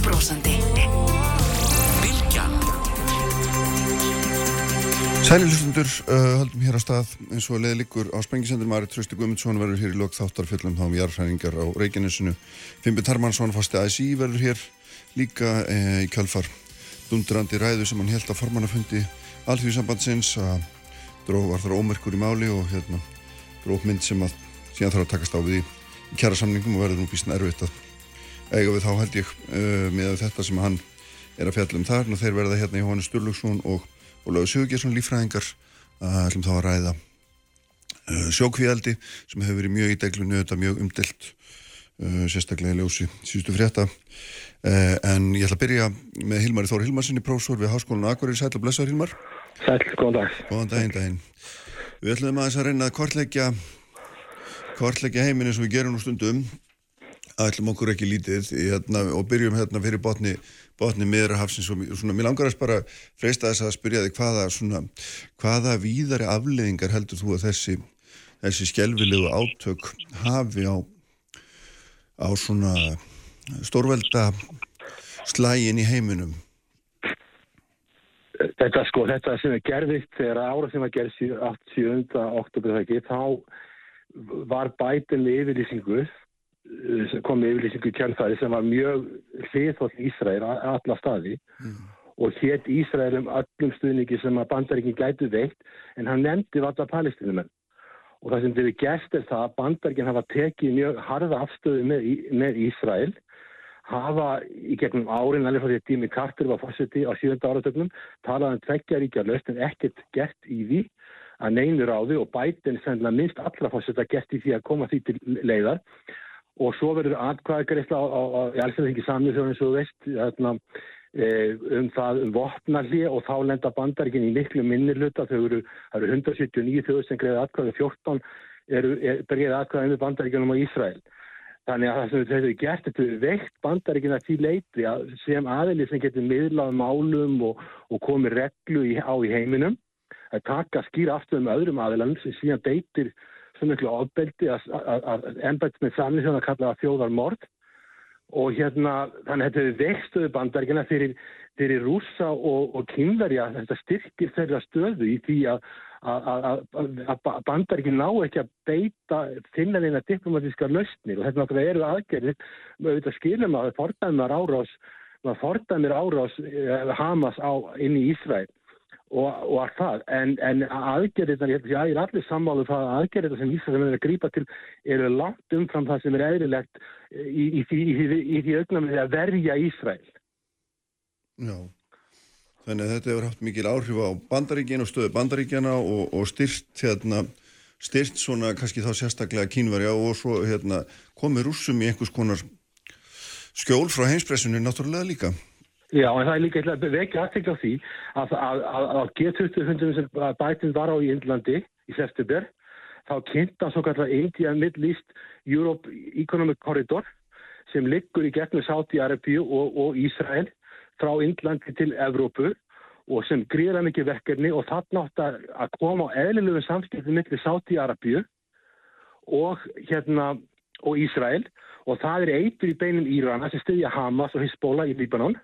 og brósandi. Bilgjan Sælilustundur uh, höldum hér á stað. Eins og leði líkur á Sprengisendur Mari Trausti Guðmundsson verður hér í lok þáttarfjöllum þá um jarðfræðingar á Reykjanesinu. Fimbi Tarmansson, fasti ASI verður hér líka eh, í kjálfar dundrandi ræðu sem hann held að formannafundi allþjóðsambandsins að dró var þar ómerkur í máli og hérna gróf mynd sem að síðan þarf að takast á við í, í kjæra samningum og verður nú býst erfitt að eiga við þá held ég uh, með þetta sem hann er að fjalla um þar. Og þeir verða hérna Jóhannes Sturluksson og og lögur Sigurgjesson lífræðingar að ætlum þá að ræða uh, sjókvíaldi sem hefur verið mjög í deglunni þetta mjög umdelt uh, sérstaklega í ljósi síðustu frétta. Uh, en ég ætla að byrja með Hilmari Þór Hilmarsinni prófsor við Háskólan Akureyri. Sæl og blessaður Hilmar. Sæl, góðan dag. Góðan daginn, daginn. Við ætlum að þess að reyna að kortleggja kortleggja heiminn eins og við gerum nú stundum ætlum okkur ekki lítið hérna, og byrjum hérna fyrir botni botni miðra hafsins og svona, mér langar að bara freista þess að spyrja þig hvaða svona, hvaða víðari afleðingar heldur þú að þessi þessi skjelvilegu átök hafi á á svona stórvelda slægin í heiminum Þetta sko, þetta sem er gerðist þegar ára sem var gerð 7. oktober það ekki, þá var bætin með yfirlýsingu sem kom með yfirlýsingu kjálfæri sem var mjög hliðhótt Ísraél alla staði. Mm. og hétt Ísraél um öllum stuðningi sem að bandaríkin gætu veikt en hann nefndi valla palestinumenn og það sem við gæst er það að bandaríkin hafa tekið mjög harða afstöðu með, með Ísraél hafa í gegnum árin alveg frá því að Dími Carter var fórseti á sjönda áratögnum talaðan um tveggja ríkja löst en ekkert gert í því að neynur á því og bætin sendla minnst allra fórseta gert í því að koma því til leiðar og svo verður atkvæðagreifla í allsverðingi samið þjóðan eins og veist þarna, e, um það um vopnarli og þá lenda bandarikin í miklu minnirluta þau eru, eru 179 þjóður sem greiði atkvæði 14 eru er, greiði atkvæði með bandarikinum á Ísrael. Þannig að það sem þau hefur gert þetta er veikt bandarikina til leiti sem aðili sem getur miðlað málum og, og komið reglu í, á í heiminum að taka skýra aftur um öðrum aðilanum sem síðan beitir svo miklu ofbeldi að ennbætt með samni sem það kallaða þjóðarmord og hérna þannig að þetta er veikstöðu bandaríkina fyrir, fyrir rúsa og, og kynverja þetta styrkir þeirra stöðu í því að að bandaríkin ná ekki að beita finna þeina diplomatíska löstnir og þetta náttúrulega eru aðgerðir við skilum að það fordæmar árás maður fordæmir árás eh, Hamas á inn í Ísræð og, og allt það, en, en aðgerðirna, ég er allir sammálu um það að aðgerðirna sem Ísrael er að grípa til eru langt umfram það sem er eðrilegt í, í, í, í því augnamið að verja Ísrael. Já, þannig að þetta hefur haft mikil áhrif á bandaríkina og stöðu bandaríkjana og, og styrt hérna, styrt svona kannski þá sérstaklega kínverja og svo hérna komið rúsum í einhvers konar skjól frá heimspressunni náttúrulega líka. Já, en það er líka eitthvað vekja aðtekla því að, að, að, að G20 fundum sem bætinn var á í Índlandi í september, þá kynnta svo kallar India Middle East Europe Economic Corridor sem liggur í gegnum Sáti-Arabíu og, og Ísrael frá Índlandi til Evrópu og sem gríðar mikið verkefni og það nátt að koma á eðlilegu samskipti millir Sáti-Arabíu og hérna og Ísrael. Og það er eitur í beinum Írana sem styðja Hamas og Hezbollah í Líbanon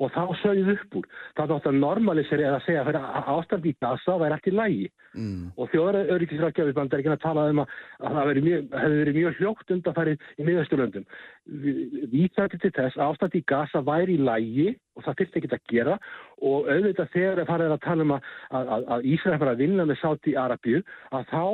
og þá sögðu upp úr. Það átt að normalisera eða segja að ástand í Gaza væri allt í lægi mm. og þjóðarauðrikisrækjafi bandaríkina talaði um að það hefði verið mjög hljókt undanfærið í miðausturlöndum. Þarfum til þess að ástand í Gaza væri í lægi og það fyrst ekki að gera og auðvitað þegar það farið að tala um að, að, að Ísrael fara að vinna með Sáti Arabíu að þá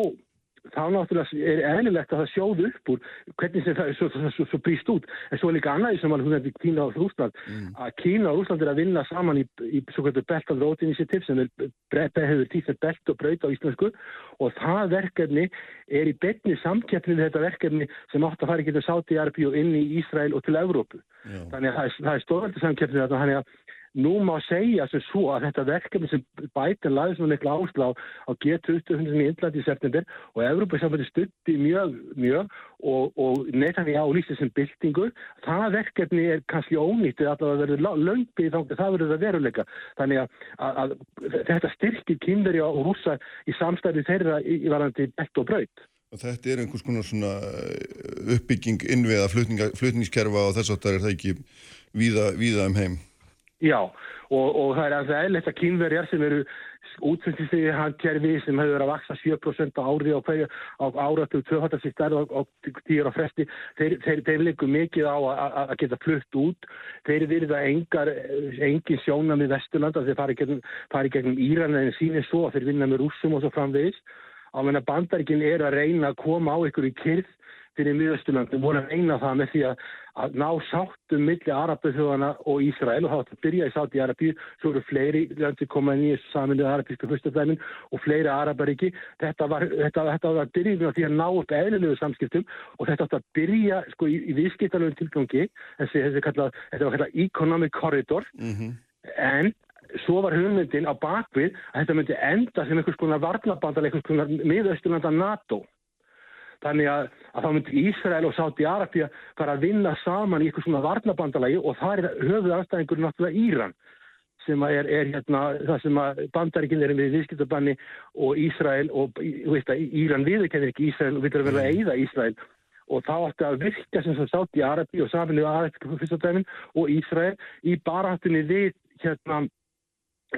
þá náttúrulega er eðlilegt að það sjóðu upp úr hvernig sem það er svo, svo, svo, svo brýst út en svo er líka annaði sem alveg hún Kína og Rúsland mm. að Kína og Rúsland er að vinna saman í, í svo kvöldu belt of road initiative sem hefur tíðsett belt og braut á íslensku og það verkefni er í betni samkeppni við þetta verkefni sem átt að fara ekki til Sáti-Arbi og inn í Ísrael og til Evrópu. Já. Þannig að það er, er stórveldi samkeppni þetta þannig að Nú má segja sem svo að þetta verkefni sem bætir laði svona miklu áslá á G20 í Índlandi í september og Európa samfætti stutti mjög, mjög og, og neytan í álýsti sem byltingu, það verkefni er kannski ónýttið að það verður löngið þá það verður að veruleika. Þannig að, að, að þetta styrkir kynveri og húsa í samstæði þeirra í varandi bett og braut. Og þetta er einhvers konar svona eh, uppbygging innviða flutningskerfa og þess að það er það ekki víða, víða um heim. Já, og, og það er alveg eðlert að kynverjar sem eru útflutningstegi handkerfi sem hefur verið að vaksa 7% á ári á, á áratu 200 stærð og 10 á fresti þeir, þeir, þeir leikur mikið á að geta flutt út. Þeir eru það engar engin sjóna með Vesturlanda þeir fari gegnum, fari gegnum Íran en sínir svo þeir vinna með rúsum og svo framvegis. Á meðan bandaríkinn er að reyna að koma á ykkur í kyrð fyrir miðausturlandi voru að eina það með því að, að ná sáttum milli Arabuþjóðana og Ísrael og það var að byrja í Sáti Arabíu svo eru fleiri landi komað inn í saminuð arabísku fyrstafæmin og fleiri Araparíki þetta var, þetta, þetta var að byrja því að ná upp eðlilegu samskiptum og þetta átt að byrja sko í, í viðskiptalöfum tilgangi þessi, þessi kallað, þetta var kallað Economic Corridor. Mm -hmm. en svo var hugmyndin á bakvið að þetta myndi enda sem einhvers konar varnabandal einhvers konar miðausturlanda NATO Þannig að, að þá myndi Ísrael og Sáti Arabia fara að vinna saman í eitthvað svona varnabandalagi og það er höfuð aðstæðingur náttúrulega Íran sem er, er hérna það sem að bandaríkinn er við viðskiptabanni og Ísrael og veist, Íran viðkennir ekki Ísrael og við erum verið að eigða Ísrael og þá ætti að virka sem það Sáti Arabi og samanlega aðeins fyrstadæmin og Ísrael í baráttunni við hérna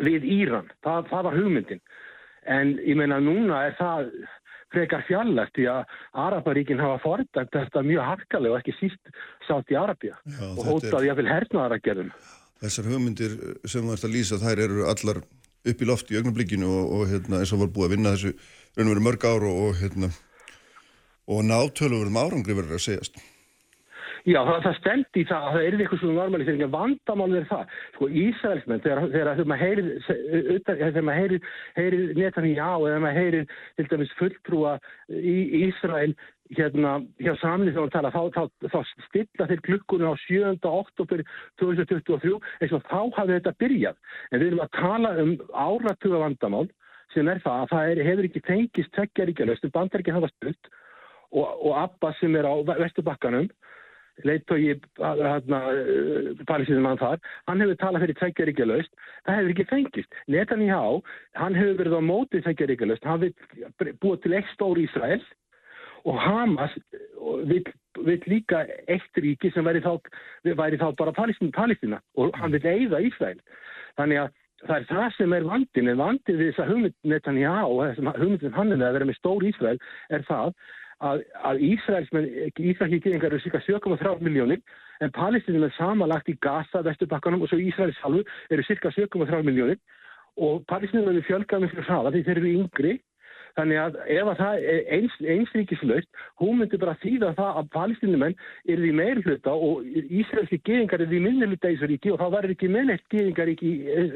við Íran. Það, það var hugmyndin en ég meina núna er það frekar fjallast því að Araparíkin hafa fordagt þetta mjög harkalega og ekki síst sátt í Arabia Já, og hótaði að vil hernaðara gerðum. Þessar hugmyndir sem þú ert að lýsa þær eru allar upp í loft í ögnablikinu og, og hérna, eins og var búið að vinna þessu raunveru mörg ára og, og, hérna, og nátölu verðum árangri verður að segjast. Já, það, það stemdi í það að það er eitthvað svona normalisering en vandamálið er það. Sko Ísraelsmenn, þegar maður heyrir, þegar maður heyrir, heyrir netan í á eða maður heyrir til dæmis fulltrúa í Ísrael hérna hjá samlið þegar maður tala, þá, þá, þá stilla þeir klukkunni á 7. oktober 2023 eins og þá hafði þetta byrjað. En við erum að tala um áratuga vandamál sem er það að það er, hefur ekki tengist tveggjaríkjalöst, bandaríkinn hafa stutt og, og Abba sem er á Vesturbakkanum leittói palestinum hann þar, hann hefur talað fyrir tveggjaríkjalaust, það hefur ekki fengist. Netanyahu, hann hefur verið á mótið tveggjaríkjalaust, hann vil búa til eitt stór Ísrael og Hamas vil, vil líka eitt ríki sem væri þá, væri þá bara Palestina og hann vil eigða Ísrael. Þannig að það er það sem er vandin en vandin við þess að hugmynd Netanyahu og þess að hugmyndin hann er að vera með stór Ísrael er það að, að Ísraelsmenn, Ísraelski geðingar eru cirka 7,3 miljónir en palestinum er samanlagt í Gaza, Vesturbakkanum og svo Ísraels halvu eru cirka 7,3 miljónir og palestinum eru fjölgað með fyrir hraða því þeir eru yngri Þannig að ef að það er eins, einsríkislaust, hún myndi bara þýða það að palestinumenn eru því meir hluta og Ísraelski geðingar eru því minni hluta í þessu ríki og þá verður ekki minnlegt geðingaríki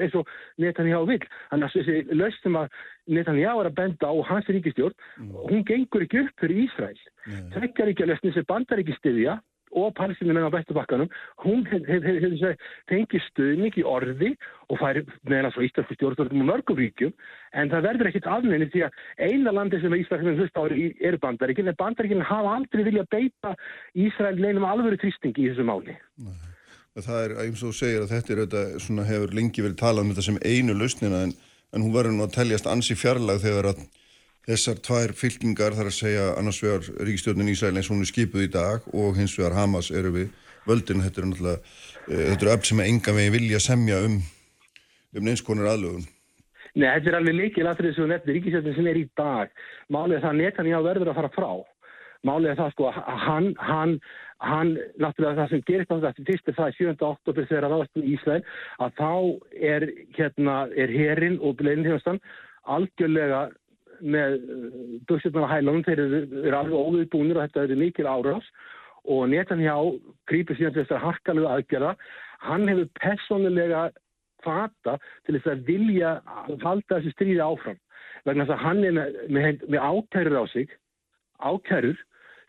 eins og Netanyahu vil. Þannig að þessi löst sem að Netanyahu er að benda á hans ríkistjórn, mm. hún gengur ekki upp fyrir Ísrael. Það er ekki að löstni sem bandaríki stiðja og palestinumenn á Vesturbakkanum, hún hefur hef, hef, fengið stuðning í orði og færi meðan svo Íslandsku stjórnstofnum og mörgum ríkjum, en það verður ekkit afnæni því að eina landi sem Íslandsku á eru bandaríkinn, en bandaríkinn hafa aldrei viljað beita Ísrael leinum alvöru trýstingi í þessu máli. Það er, eins og þú segir að þetta er þetta, svona hefur lengi verið talað um þetta sem einu lausnina en, en hún verður nú að teljast ansi fjarlag þegar að þessar tvær fylkingar þar að segja annars vegar Ríkistjórnin Ísæl eins og hún er skipuð í dag og hins vegar Hamas eru við völdin, þetta eru náttúrulega uh, þetta eru öll sem enga veginn vilja semja um um neins konar aðlögun. Nei, þetta er alveg mikil aðrið sem nefnir Ríkistjórnin sem er í dag. Málið það að Netanyahu verður að fara frá. Málið það sko að hann, hann hann, náttúrulega það sem gerist á þetta fyrst er það í 7. oktober þegar það varst í Ísæl að þá er hérna, er herin og bleiðinhjóðstan algjörlega með uh, buksirna á hælunum, þeir eru, eru alveg óviðbúnir og þetta eru mikil árás og Netanyahu grýpur síðan til þess að harkalega aðgerða. Hann hefur personulega fata til þess að vilja halda þessi stríði áfram vegna þess að hann er með, með, með ákærur á sig, ákærur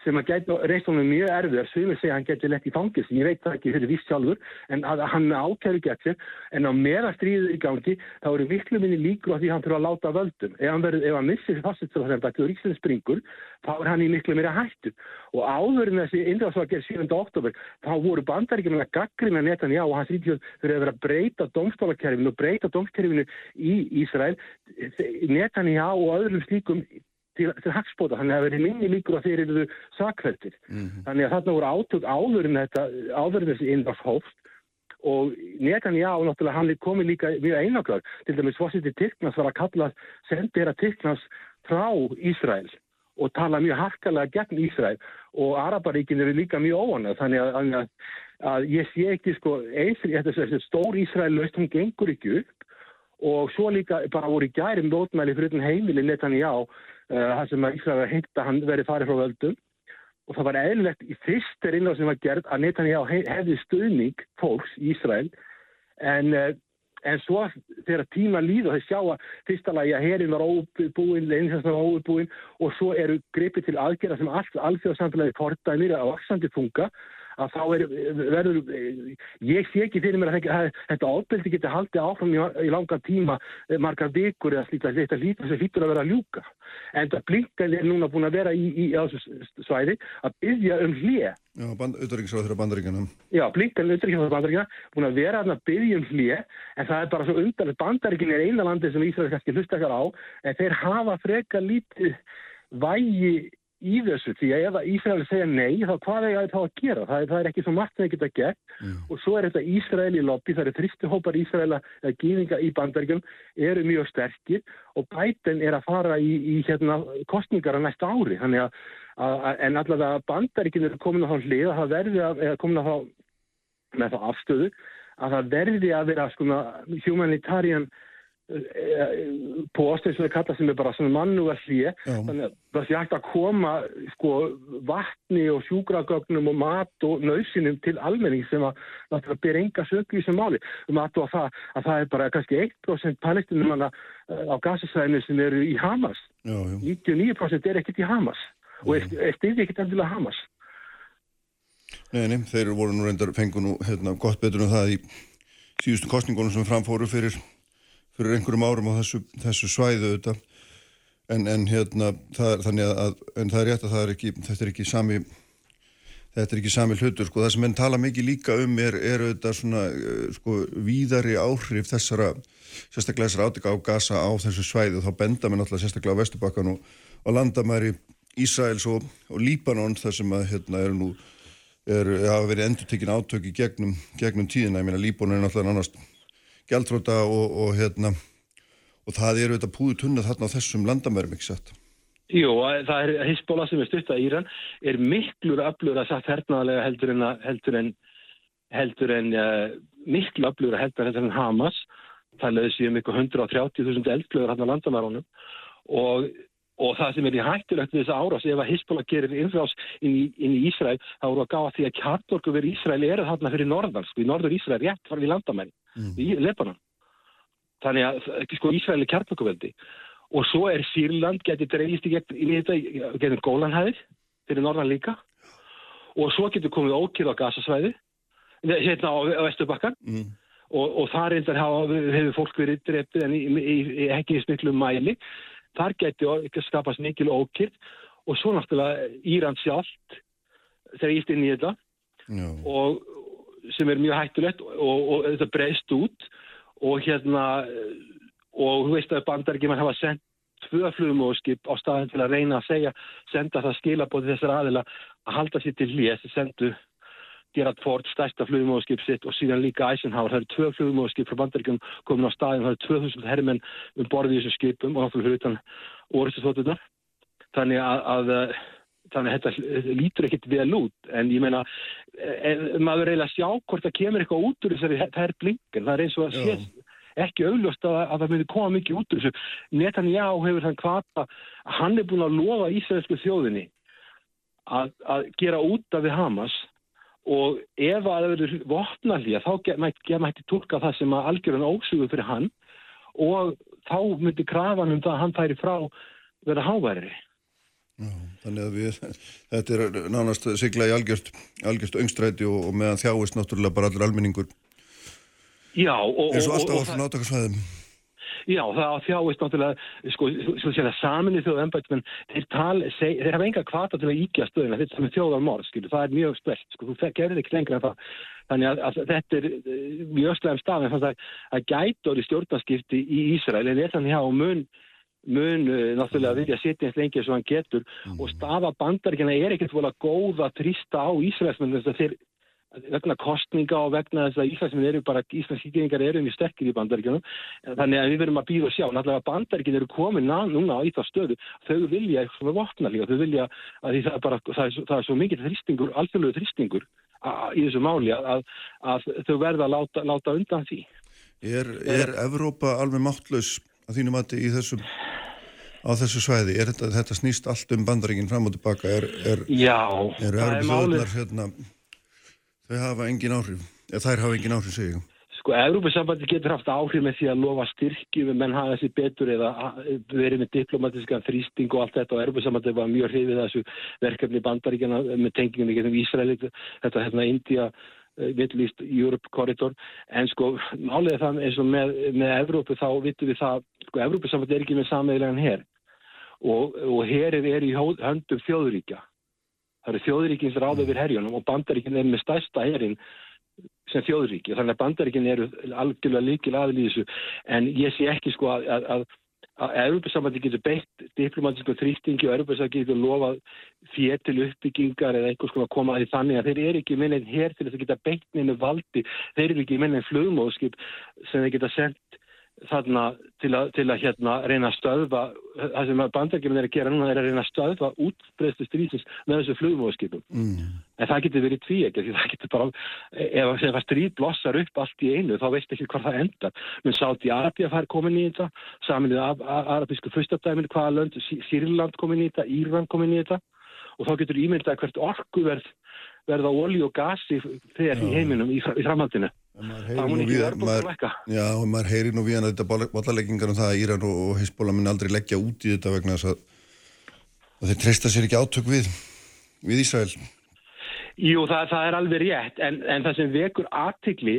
sem að gæti reist honum mjög erfið sem segja hann geti lett í fangis ég veit það ekki fyrir vist sjálfur en að hann ákæru gett sér en á meira stríður í gangi þá eru viklu minni líkur á því hann þurfa að láta völdum. Ef hann, verið, ef hann missir fastsettsfólksembætti og ríksins springur þá er hann í miklu meira hættu. Og áður en þessi indræðsvakir 7. oktober þá voru bandaríkjum að gaggrina netan já og hans ríkjum fyrir að vera að breyta domstólakerfinu og breyta domskerfinu í Ísrael. Netan já og öðrum slíkum til, til hagspóta, þannig að það verið minni líkur að þeir eru sakveldir. Mhm. Þannig að þarna voru átök áður en þetta, áður en þessi innvars hófst og Netanyahu náttúrulega hann komið líka mjög einaklar. Til dæmis fórsiti Tyrklands var að kalla sendera Tyrklands frá Ísrael og tala mjög harkalega gegn Ísrael og Araparíkin eru líka mjög óanað þannig að, að, að ég sé ekki sko, eins, þetta, þessi stór Ísrael löst, hún gengur ekki upp og svo líka bara voru í gæri mótmæli fyrir heimili Netanyahu uh, það sem að Ísrael heitt að hann veri farið frá völdum. Og það var eðlilegt í fyrst er innláð sem var gerð að Netanyahu hef, hefði stuðning fólks í Ísrael. En, uh, en svo þegar tíma líður þau sjá að fyrsta lagi að herin var óbúin, leyninsvæmst var óbúin og svo eru gripið til aðgerða sem allt alþjóðsamfélagi fordæmir að vaksandi funka að þá er, verður, ég sé ekki fyrir mér að, þetta ábyrgdi geti haldið áfram í, í langa tíma, margar vikur eða slíkt að þetta lítur sem hlýtur að vera að ljúka. En það blinkan er núna búin að vera í, í, í þessu svæði að byggja um hlið. Já, auðvitaðriksráð þeirra bandaríkjana. Já, blinkan auðvitaðriksráð þeirra bandaríkjana, búin að vera að byggja um hlið, en það er bara svo undanlega, bandaríkin er eina landi sem Ísraels kannski hlusta ekkar á, en þeir hafa freka lítið vægi í þessu því að ef Ísraeli segja nei þá hvað er það að gera? Það er, það er ekki svo margt sem það geta gert mm. og svo er þetta Ísraeli lobby, það eru þristihópar Ísraela eða gýðinga í bandaríkjum eru mjög sterkir og bæten er að fara í, í hérna, kostningar á næsta ári þannig að, að en allavega bandaríkjum eru komin á þá hlið að það verði að, eða komin á þá með þá afstöðu að það verði að vera svona humanitarian post eins og það kalla sem er bara svona mannúar hlýje þannig að það sé hægt að koma sko vatni og sjúkragögnum og mat og nöysinum til almenning sem að það ber enga söku í sem máli. Um að það, að það er bara kannski 1% palestinum á gasasæðinu sem eru í Hamas. Já, já. 99% er ekkert í Hamas. Og er, er stiði ekkert endilega Hamas? Nei, nei, þeir voru nú reyndar fengu nú hérna, gott betur en það í síðustu kostningunum sem framfóru fyrir fyrir einhverjum árum á þessu, þessu svæðu auðvitað. En, en hérna það, þannig að, en það er rétt að það er ekki þetta er ekki sami þetta er ekki sami hlutur, sko, það sem enn tala mikið líka um er, er auðvitað svona sko, víðari áhrif þessara sérstaklega þessara átika á gasa á þessu svæðu þá benda mér náttúrulega sérstaklega á Vesturbakkan og, og landamæri Ísraels og, og Líbanon þar sem að hérna eru nú er, hafa verið endur tekin átöki gegnum, gegnum tíðina, ég meina Líbanon er náttúrulega annars gjaldróta og, og hérna og það eru þetta púðu tunna þarna á þessum landamærum, ekki satt? Jú, það er Hezbollah sem er stutt að Íran er miklur öflur að satt hernaðlega heldur en, heldur en, heldur en uh, miklu öflur að heldur en Hamas það lögði síðan miklu 130.000 eldflögur hann á landamærunum og Og það sem er í hættulegt við þessa árás, ef að Hezbollah gerir innfrás inn í, inn í Ísrael, þá eru að gáða því að kjartorku verið Ísrael eru þarna fyrir norðan, sko, í norður Ísrael, rétt farið í landamenn, mm. í Lebanon. Þannig að, sko, Ísrael er kjartorkuveldi. Og svo er Sýrland getið dreifist í þetta, getið gólanhæðir, fyrir norðan líka. Og svo getur komið ókýr á gasasvæði, hérna á, á Vesturbakkan. Mm. Og, og það reyndar hefur fólk verið dreifið en í, í, ekki í smiklu mæli þar geti skapast mikil ókýrt og svo náttúrulega Íran sjálft þegar íst inn í þetta og sem er mjög hættulegt og, og, og þetta breyst út og hérna og þú veist að bandaríkjum hafa sendt tvö flugumóðskip á staðin til að reyna að segja, senda það skilabóti þessar aðila að halda sér til hlýja þessi sendu Gerard Ford, stærsta flugumóðskip sitt og síðan líka Eisenhower. Það eru tvö flugumóðskip frá bandaríkjum komin á staðin, það eru 2000 herrmenn um borðið í þessum skipum og náttúrulega hlutan orðstóttunar. Þannig að, að, þannig að þetta lítur ekkit vel út en ég meina, en, maður reyna að sjá hvort það kemur eitthvað út úr þessari herrblinken. Það er eins og að sé ekki auðlust að, að það myndi koma mikið út úr þessu. Netanyahu hefur þann kvata, hann er búin að lofa ísraelsku þjóðinni að, að gera út af við Hamas og ef að það verður vopnallíja þá mætti mæt tólka það sem að algjörðan ósugur fyrir hann og þá myndi krafan um það að hann færi frá verða háværið. Þannig að við, þetta er nánast sigla í algjörst, algjörst öngstræti og, og meðan þjáist náttúrulega bara allur almenningur. Já. Og, eins og alltaf á svona átakasvæðum. Já, það þjáist náttúrulega, sko, svo sé það saminni þjóðu ennbætt, menn þeir, hafa enga kvata til að íkja stöðuna, þetta er þjóðar morð, skilju, það er mjög spelt, sko, þú gerðir ekki lengra en það. Þannig að, að þetta er mjög slegum stað, en þannig að það gætur í stjórnarskipti í Ísrael, en er hjá mun mun uh, náttúrulega vilja sitja eins lengi eins og hann getur og stafa bandaríkjana er ekkert volið að trista á Ísraelsmenn þess að þeir vegna kostninga og vegna þess að Íslandsmenn eru bara, Íslandsíkningar eru mjög sterkir í bandaríkjunum, þannig að við verðum að býða og sjá, náttúrulega bandaríkin eru komin núna í það stöðu, þau vilja eitthvað svona vopna líka, þau vilja að því það er bara, það er, það er svo mikið þrýstingur, alþjóðlegu þrýstingur í þessu máli að, að, að þau verða að láta, láta undan því. Er, er Evrópa alveg máttlaus að þínu mati í þessum á þessu svæði? Er þetta, þetta snýst allt um bandaríkinn fram og tilbaka? Er, er, Já, er Evrópu málið. þjóðnar hérna, þau hafa engin áhrif, eða þær hafa engin áhrif, segja ég. Sko, Európa-sambandi getur haft áhrif með því að lofa styrkjum menn hafa þessi betur eða verið með diplomatískan þrýsting og allt þetta og Európa-sambandi var mjög hrifið þessu verkefni bandaríkjana með tengingum í getum Ísraeli, þetta hérna India, eh, Middle East, Europe Corridor en sko, er það eins og með, með Evrópu þá vitum við það, sko, Európa-sambandi er ekki með sameigilegan her og, og herið er í höndum þjóðuríkja. Það eru þjóðuríkins ráð yfir herjunum og bandaríkin er með stærsta herin sem þjóðríki. Þannig að bandaríkin eru algjörlega líkil þessu. En ég sé ekki sko að, að, að, að Europasambandi getur beitt diplomatísku þrýstingi og Europasambandi getur lofað fér til uppbyggingar eða einhvers konar koma að því þannig að þeir eru ekki minnið hér til þess að geta beitt neinu valdi. Þeir eru ekki minnið flugmóðskip sem þeir geta sendt þarna til að, til að hérna reyna að stöðva það sem bandaríkjum er að gera núna er að reyna að stöðva útbreyðstu strísins með þessu flugmóðskipum. Mm. En það getur verið tví ekki, það getur bara, ef, ef að stríð blossar upp allt í einu, þá veist ekki hvað það endar. Men Sáti Arabia fær komin í þetta, saminnið af arabísku fyrstadæminu, hvaða lönd, Sýrland komin í þetta, Íran komin í þetta, og þá getur ímyndað hvert orkuverð verða olí og gasi þegar í heiminum í, í framhaldinu. Og maður heyrir nú við hann að þetta bollaleggingar um það að Íran og, og Hezbollah mun aldrei leggja út í þetta vegna þess að, að þeir treysta sér ekki átök við, við Ísrael. Jú, það, það er alveg rétt, en, en það sem vekur aðtikli,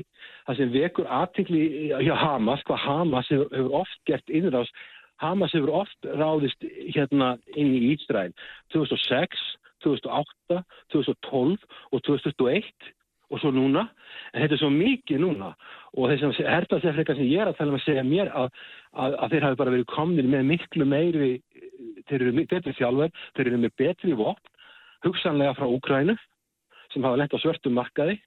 það sem vekur aðtikli hjá Hamas, hvað Hamas hefur, hefur oft gert innráðs, Hamas hefur oft ráðist hérna inn í Ísrael. 2006, 2008, 2012 og 2001 og svo núna, en þetta er svo mikið núna. Og þess að hertaðsefleika sem ég er að tala um að segja mér að, að, að þeir hafi bara verið komnir með miklu meiri, þeir eru betri þjálfur, þeir eru með betri vopn, hugsanlega frá Úkrænu sem hafa lent á svörtum markaði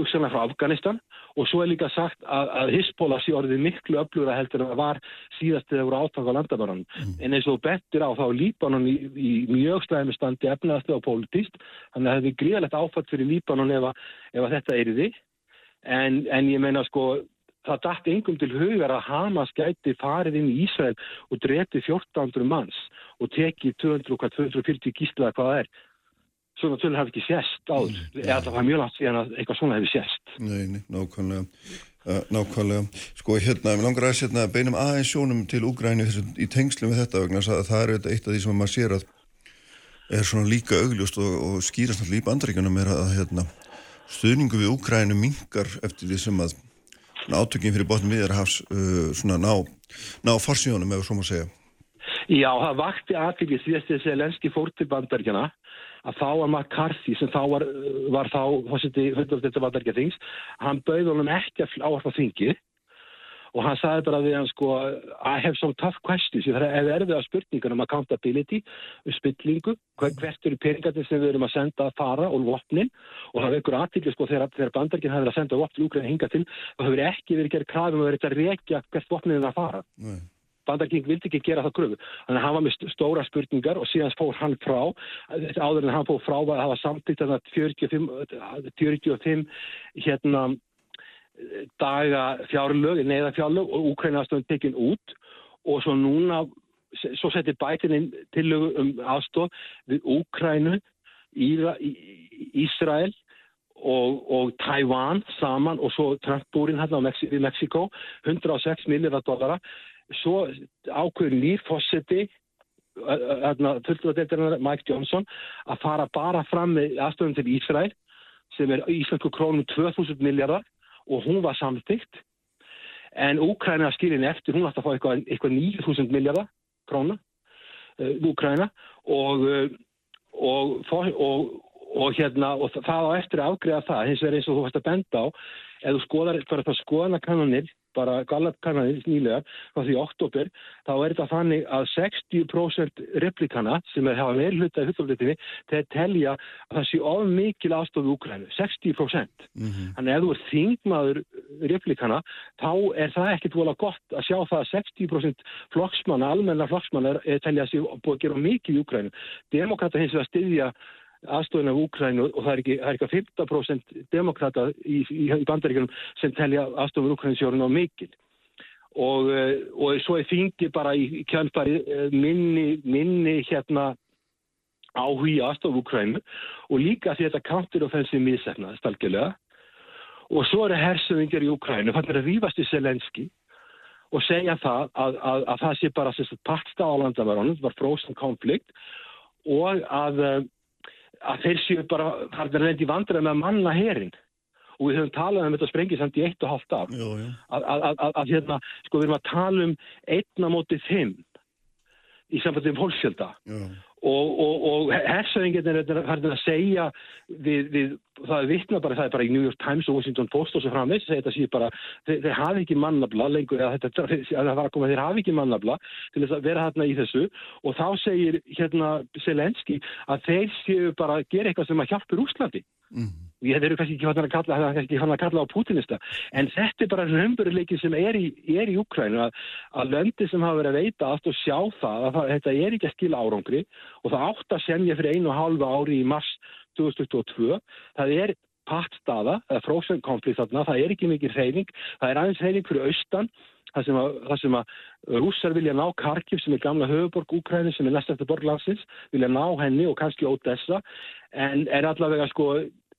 hugsanlega frá Afganistan. Og svo er líka sagt að, að Hisbóla sé orðið miklu öflugra heldur en það var síðast þegar voru áttak á landabaranum. En eins og þú bettir á þá Líbanon í, í mjög slæmi standi efnaðastu og pólitíst þannig að það hefði gríðalegt áfatt fyrir Líbanon ef, að- ef að þetta er í því en, en ég meina sko það dætt engum til hugar að Hamas gæti farið inn í Ísrael og drepið 1400 manns og tekið 200, hvað, 240 gíslaða hvað það er svona tölur hafi ekki sést áður eða það var mjög langt síðan að eitthvað svona hefði sést Nei, nei, nákvæmlega. Uh, nákvæmlega. Sko, hérna, við langar aðeins hérna, beinum aðeins sjónum til Úgræni í tengslum við þetta vegna að það er eitt af því sem maður sér að er svona líka augljóst og, og skýrast náttúrulega í bandaríkjunum er að hérna, stuðningu við Úgrænu mingar eftir því sem að átökin fyrir botnum viðarhafs uh, svona ná, ná farsíðunum ef svo má segja. Já, það vakti aðtryggið síðast þessi lenski fór til bandaríkjana að þá var McCarthy sem þá var, var þá fórseti bandaríkja þings hann bauð honum ekki að áarfa þingið. Og hann sagði bara við hann sko I have some tough questions. Það er erfið að spurningar um accountability um spillingu, hver, hvert eru peningarnir sem við erum að senda að fara og vopnin? Og það vekur aðtryggið sko þegar, þegar bandaríkinn hafi verið að senda vopn úgræn hinga til og hefur ekki verið gerð krafum að verið að rekja hvert vopnin er að fara. Nei. Bandarking vildi ekki gera það kröfu. Þannig að hann var með st- stóra spurningar og síðan fór hann frá, áður en hann fór frá var að hafa samtíkt þarna 45, 45 hérna daga fjárlög, neyða fjárlög og Úkrænastöðun tekin út. Og svo núna, svo setti bætin inn tillögu um aðstof við Úkrænu, Ísrael og, og Taiwan saman og svo Trump-búrin hérna á Mexi, við Mexiko 106 milljar dollara svo ákveður nýr fósetti fulltrúadeildarinnar Mike Johnson að fara bara fram með aðstöðum til Ísrael sem er íslensku krónum 2000 miljardar og hún var samþygt en Úkræna skilin eftir, hún átti að fá eitthvað, eitthvað 9000 miljardar króna Úkræna og, og, og, og, hérna og það á eftir að afgreða það. Hins vegar eins og þú fannst að benda á þú skoðar skoðanakannanir bara Gallup-kannanir nýlega frá því oktober, þá er þetta þannig að 60% replikana sem er hafa meir hluta í fulloflitinni þeir telja að það sé of mikil aðstofu Úkrænu, 60%. Mm -hmm. Þannig að ef þú er þingmaður replikana, þá er það ekkert volað gott að sjá það að 60% flokksmanna, almenna flokksmanna telja að sé búið að gera mikið í Úkrænu. Demokrata hins vegar styðja aðstofun af Úkrænu og það er ekki, það er ekki 15% demokrata í, í, í bandaríkjum sem telja aðstofun af Úkrænu sjórun á mikil. Og, eh, og svo er þingi bara í kjönfari eh, minni, minni hérna áhugi aðstofu Úkrænu og líka því þetta counter-offensive missefnaðist algjörlega. Og svo eru hersöðingar í Úkrænu, þannig að rýfast í Selenski og segja það að, að, að það sé bara partsta á landamæronum, það var frozen konflikt og að eh, að þeir séu bara þarna reyndi vandræði með manna herin og við höfum talað um þetta sprengið samt í eitt og halvt af að hérna, sko við erum að tala um einna mótið fimm í samfættum fólksjölda og, og, og hersöðingin er að segja við, við, það er vittna bara, það er bara í New York Times og Washington Post og svo framvegs, þetta sé bara þeir, þeir hafi ekki mannabla lengur eða þetta, það var að koma, þeir hafi ekki mannabla til þess að vera hérna í þessu og þá segir hérna Selenski að þeir séu bara að gera eitthvað sem að hjálpur Úslandi mm. Ég hefði kannski ekki hann að kalla, að kalla á Putinista, en þetta er bara raunveruleikin sem er í, er í Ukrænu að, að löndi sem hafa verið að veita allt og sjá það að það, þetta er ekki að skila árangri. Og það átt að semja fyrir einu og halva ári í mars 2022. Það er pattstaða, það er fróðsönkonflikt þarna, það er ekki mikið reyning, það er aðeins reyning fyrir austan, það sem að, það sem að rússar vilja ná Karkiv sem er gamla höfuborg Úkræni sem er næst eftir borglandsins, vilja ná henni og kannski Odessa, en er allavega sko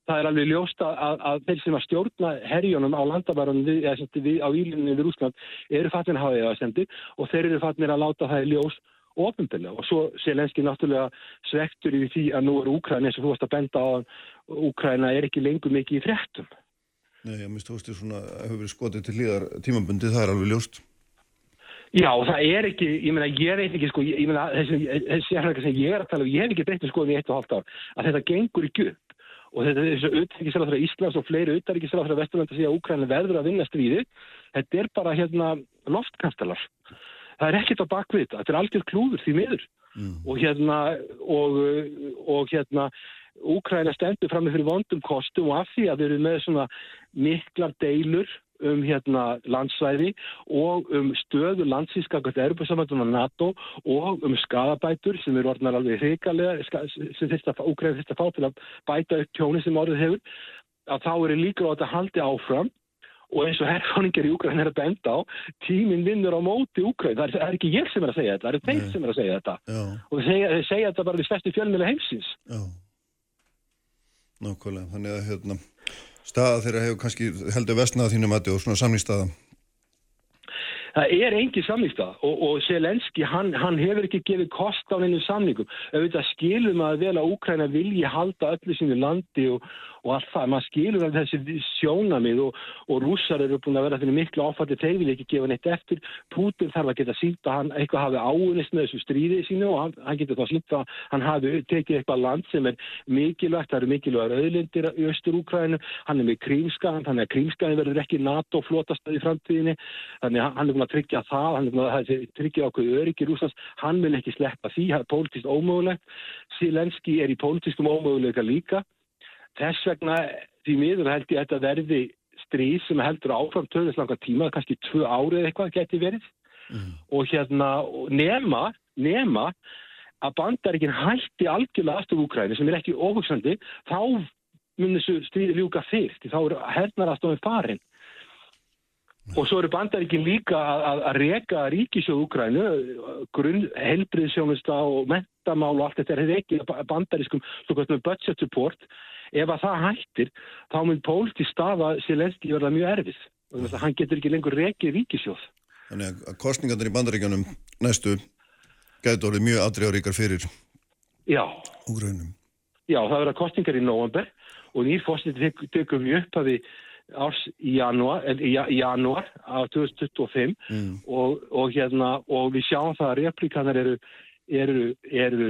það er alveg ljósta að, að þeir sem að stjórna herjónum á landabærunum við, við, á ílunni við Rúsland eru fattin að hafa að sendi og þeir eru fattin að láta það í ljós ofinbillega og svo sé lenski náttúrulega svektur í því að nú er Úkræna eins og þú varst að benda á að Úkræna er ekki lengur mikið í frettum. Nei, ég þú veist því svona að hefur verið skotið til líðar tímabundi, það er alveg ljóst. Já, það er ekki, ég meina, ég veit ekki sko, ég meina, þessi, það sem ég er að tala um, ég hef ekki breytið skoðin í eitt og halvt ár, að þetta gengur ekki upp og þetta er þessu auðvitaðriksræðar Íslands og fleiri auðvitaðriksræðar Vesturlanda að Úkræna verður að vinna stríði þetta er bara hérna loftkastalar. Það er ekkert á bakvið þetta. Er algjör klúður því miður. Mm. og hérna og, og hérna Úkræna stendur fram með fyrir vondum kostum og af því að við erum með svona miklar deilur um hérna landsvæði og um stöðu landsískakvært Europasamhættunar NATO og um skadabætur sem eru orðnar alveg hrigalega sem þetta úgræði þetta fá til að bæta upp tjóni sem orðið hefur að þá eru líka á þetta haldi áfram og eins og herrfóningar í Úgræn er að benda á tíminn vinnur á móti Úgræn það, það er ekki ég sem er að segja þetta, það eru þeir sem er að segja þetta. Já. og þeir segja, þeir segja þetta bara við stærsti fjölmjöla heimsins. Já, nákvæmlega þannig að hérna staða þeirra hefur kannski heldur vestnað þínum að þetta og svona samlýstaða? Það er engi samlýstað og, og Selenski hann, hann hefur ekki gefið kost á hennu samlingum. Auðvitað skilum að vel að Úkræna vilji halda öllu sínu landi og, og allt það, maður skilur að þessi sjónamið og, og rússar eru búin að vera fyrir miklu áfætti, þeir vil ekki gefa neitt eftir. Putin þarf að geta sínt að hann eitthvað hafi áunist með þessu stríðið sínu og hann, hann getur þá sínt að hann hafi tekið eitthvað land sem er mikilvægt, það eru mikilvægt auðlindir í Östur-Úkrænu, hann er með krímskaðan, þannig að krímskaðin verður ekki NATO flotastað í framtíðinni, þannig að hann er búin að tryggja það, hann er búin að tryggja okkur öryggi rússans, hann vil ekki sleppa því, það er pólitíst ómögulegt, Silenski er í pólitískum ómöguleika líka Þess vegna því miður held ég að þetta verði stríð sem heldur áfram töðuslanga tíma, kannski tvö árið eitthvað geti verið mm. og hérna nema, nema að bandarikin hætti algjörlega aðstofu Úkræni sem er ekki óhugsandi, þá mun þessu stríði ljúka fyrst, þá er hernar aðstofið farin. Mm. Og svo eru bandarikin líka að, að, að reka ríkisjóð Úkrænu, grunn, helbriðsjónusta og mentamál og allt þetta er ekki með budget support. Ef að það hættir þá mun pólti staða Selenski verða mjög erfið. Þess að hann getur ekki lengur rekið ríkisjóð Þannig að kostningarnir í bandaríkjanum næstu gætu orðið mjög aðdregaríkar fyrir úgrænum Já, það verða kostningar í november og nýr fórstið tökum við upp að við árs í janúar, janúar af 2025 mm. og, og, hérna, og við sjáum það að replikanar eru eru, eru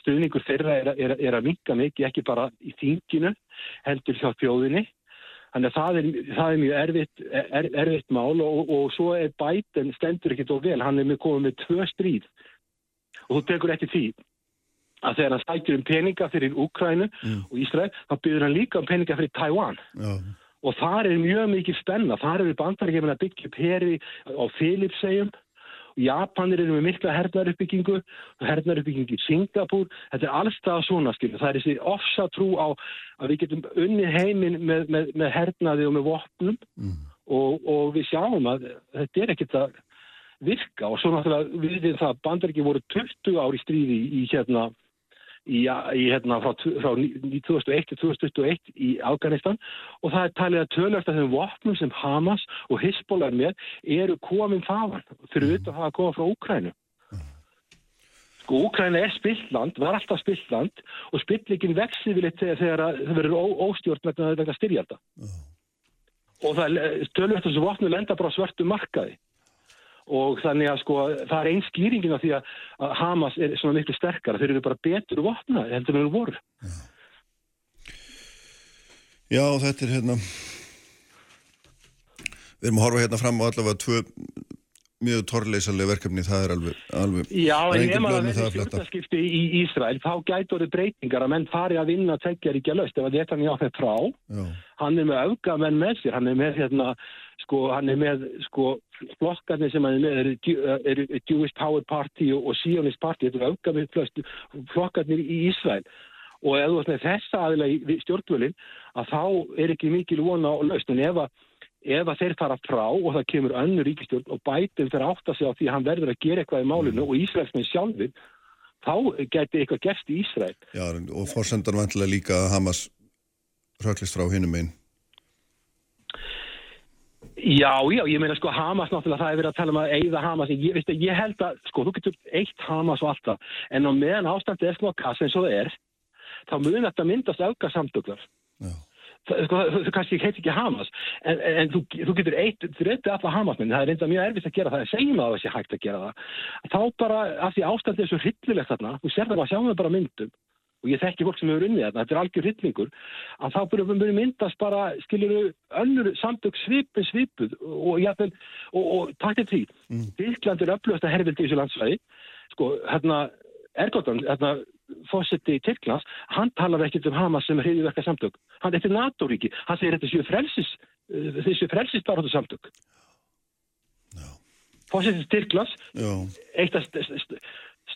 stuðningur þeirra er, er, er að minka mikið ekki bara í þinginu heldur hjá þjóðinni. Þannig að það er, það er mjög erfitt, er, erfitt mál og, og svo er Biden stendur ekkit og vel, hann er með komið með tvö stríð og þú tekur ekki því að þegar hann sækjur um peninga fyrir Úkrænu og Ísrael, þá byrður hann líka um peninga fyrir Taiwan. Já, og þar er mjög mikið spenna, þar eru bandarækjum að byggja upp heri á Philipsegjum Japanir eru með mikla hernaruppbyggingu hernaruppbyggingu í Singapúr. Þetta er allstað svona skilja það er þessi ofsa trú á að við getum unnið heiminn með, með, með hernaði og með vopnum. Og, og við sjáum að þetta er ekkert að virka. Og svo náttúrulega við við það bandarækjum voru 20 ári stríði í hérna í, í hérna frá, frá 2001 til 2021 í Afganistan. Og það er talið að tölast að þeim vopnum sem Hamas og Hezbollah er með eru komin þaðan fyrir auðvitað að hafa komað frá Úkrænu sko Úkræna er spilland var alltaf spilland og spillingin vexi við þegar, þegar að það verður óstjórn vegna vegna styrjalda. Og það tölast að þessu vopnu lenda bara á svörtu markaði og þannig að sko það er einn skýringin af því að að Hamas er svona miklu sterkara. Þeir eru bara betur vopnaði heldur en voru. Já, þetta er hérna Við erum að horfa hérna fram á allavega tvö mjög torleysalega verkefni, það er alveg, alveg Já, en ef maður verður að stjórnarskipti í Ísrael þá gæti orðið breytingar að menn fari að vinna tveggjar ekki að löst ef að þetta er jáfnveg frá Já, hann er með öfgamenn með sér, hann er með hérna, sko, hann er með sko, flokkarnir sem hann er með eru, eru Jewish Power Party og, og Zionist Party, þetta er flest flokkarnir í Ísrael. Og ef þú veist með þessa aðila í stjórnvölin að þá er ekki mikil vona á laust, en ef að ef að þeir fara frá og það kemur önnur ríkistjórn og bætum þeir átta sig á því að hann verður að gera eitthvað í málinu og Ísraelsmenn sjálfur þá geti eitthvað gerst í Ísrael. Já, og fórsendan vantilega líka að Hamas röklist frá hinum einn Já, já, ég meina sko Hamas náttúrulega það er verið að tala um að eigða Hamas. Ég, veistu, ég held að, sko, þú getur eitt Hamas og alltaf, en á meðan ástandi er svona kass eins og það er, þá mun þetta myndast auka samtöklar það, sko, það kannski heit ekki Hamas en, en, þú, þú getur eitt, dreyti alla Hamas menn, það er reynda mjög erfitt að gera það segjum að það sé hægt að gera það. Þá bara, af því ástandi er svo hryllilegt þarna þú sér það bara, sjáum við bara myndum og ég þekki fólk sem hefur unnið þarna, þetta er algjör hryllingur að þá byrjum við myndast bara skiljuru önnur samtök svipin svipuð og jafnvel og, og takk til því, mm. Þýrkland er upplöðast að herfildi í þessu landsvæði. Sko, hérna, Ergotan, hérna fósetti Tyrklands, hann talar ekkert um Hamas sem er hriðiverka samtök hann þetta er NATO-ríki, hann segir þetta séu frelsis uh, þessu frelsis baráttu samtök Já. fósetti Tyrklands já, eitt af st- st-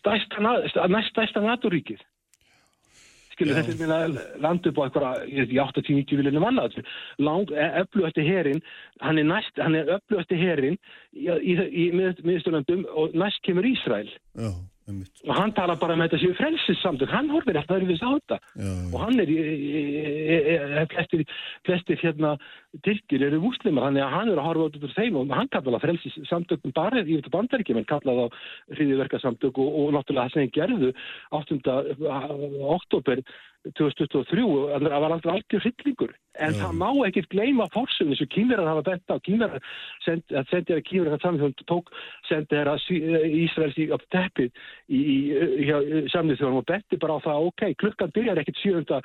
stærsta, na- st- næst stærsta NATO-ríkið skilur er minna landu upp á eitthvað ekki 80-90 viljum manna lang, öflugasti herin hann er næst, hann er öflugasti herin í, í, í, í miðsturlandum og næst kemur Ísrael. Já, og hann talar bara með þetta séu frelsis samtök hann horfir alltaf öðruvísi á þetta Já, já. og hann er flestir, flestir hérna Tyrkir eru að hann er að horfa út úr þeim og hann kallar það frelsis samtökum bara í þetta bandaríkjum, hann kallar það hriðiverka samtök og, og náttúrulega það sem þeir gerðu 8. oktober 2023, en það var alltaf algjör hryllingur, en Já. það má ekkert gleyma fórsögn eins og kýmverðar hafa bent á kýmverðar, sendi að sendi að kýmverðar saman tók, sendi þeirra Ísraels í teppið í, í, í samnið þjóðum og benti bara á það, ok, klukkan byrjar ekkert 7.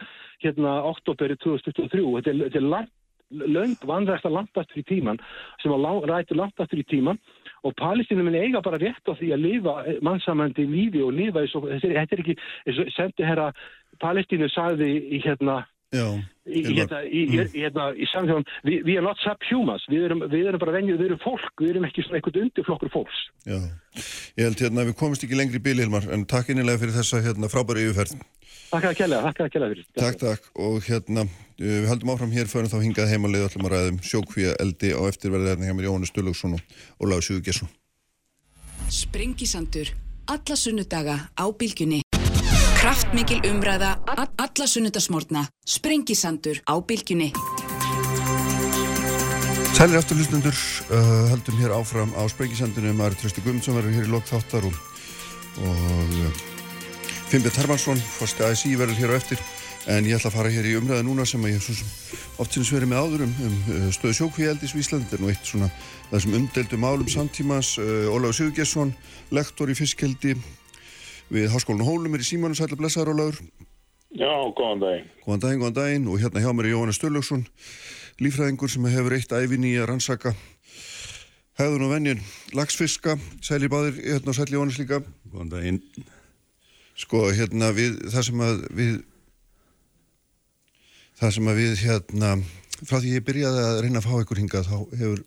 hérna oktober 2023, þetta er, þetta er langt löng vandræsta langt aftur í tíman sem var rættu langt aftur í tíman og palestínum minn eiga bara rétt á því að lifa mannsamandi lífi og lifa eins og þetta er- er ekki, eins og sendi herra Palestínu sagði í hérna í, hérna, í, í, hérna, í samþjóðan við, erum not subhumans, við erum, við erum bara venjuð, við erum fólk, við erum ekki svona einhvern undirflokkur fólks. já. Ég held hérna að við komumst ekki lengri í bíl, Hilmar, en takk innilega fyrir þessa hérna frábæri yfirferð. Takk að kella, takk að kella fyrir. Takk, takk. Og hérna, uh, við höldum áfram hér, förum þá hingað heimalið, ætlum að ræðum sjókvíja eldi á eftirverði hérna hjá mér Jóhannes Sturlugsson og Ólaug Sigurgesson. Sprengisandur. Alla sunnudaga á bylgjunni. Kraftmikil umræða. Alla sunnudagsmórna. Sprengisandur á bylgjunni. Sælir aftur hlustundur, uh, höldum hér áfram á Sprengisendunum, Ari Trösti Guðmundsson verður hér í lok þáttar og, og uh, Fimbjörn Hermansson, fórsti ASI verður hér á eftir en ég ætla að fara hér í umræða núna sem að ég oft sinns verið með áður um, um uh, stöðu sjókvíaldis í Íslandi er nú eitt svona þessum umdeldu málum samtímas uh, Ólaug Sigurgesson, lektor í fiskkeldi við Háskólinu Hólum er í Símónu Sætla Blessaður Ólaug Já, góðan daginn. Góðan daginn, góðan daginn og hérna hjá mér er Jóhannes Sturlaugsson lífræðingur sem hefur eitt æfin í að rannsaka hefðun og venjun lagsfiska, sæli báðir, hérna, sæli Jónis líka. Góðan daginn. Sko, hérna, við, það sem að við, það sem að við, hérna, frá því ég byrjaði að reyna að fá ykkur hingað, þá hefur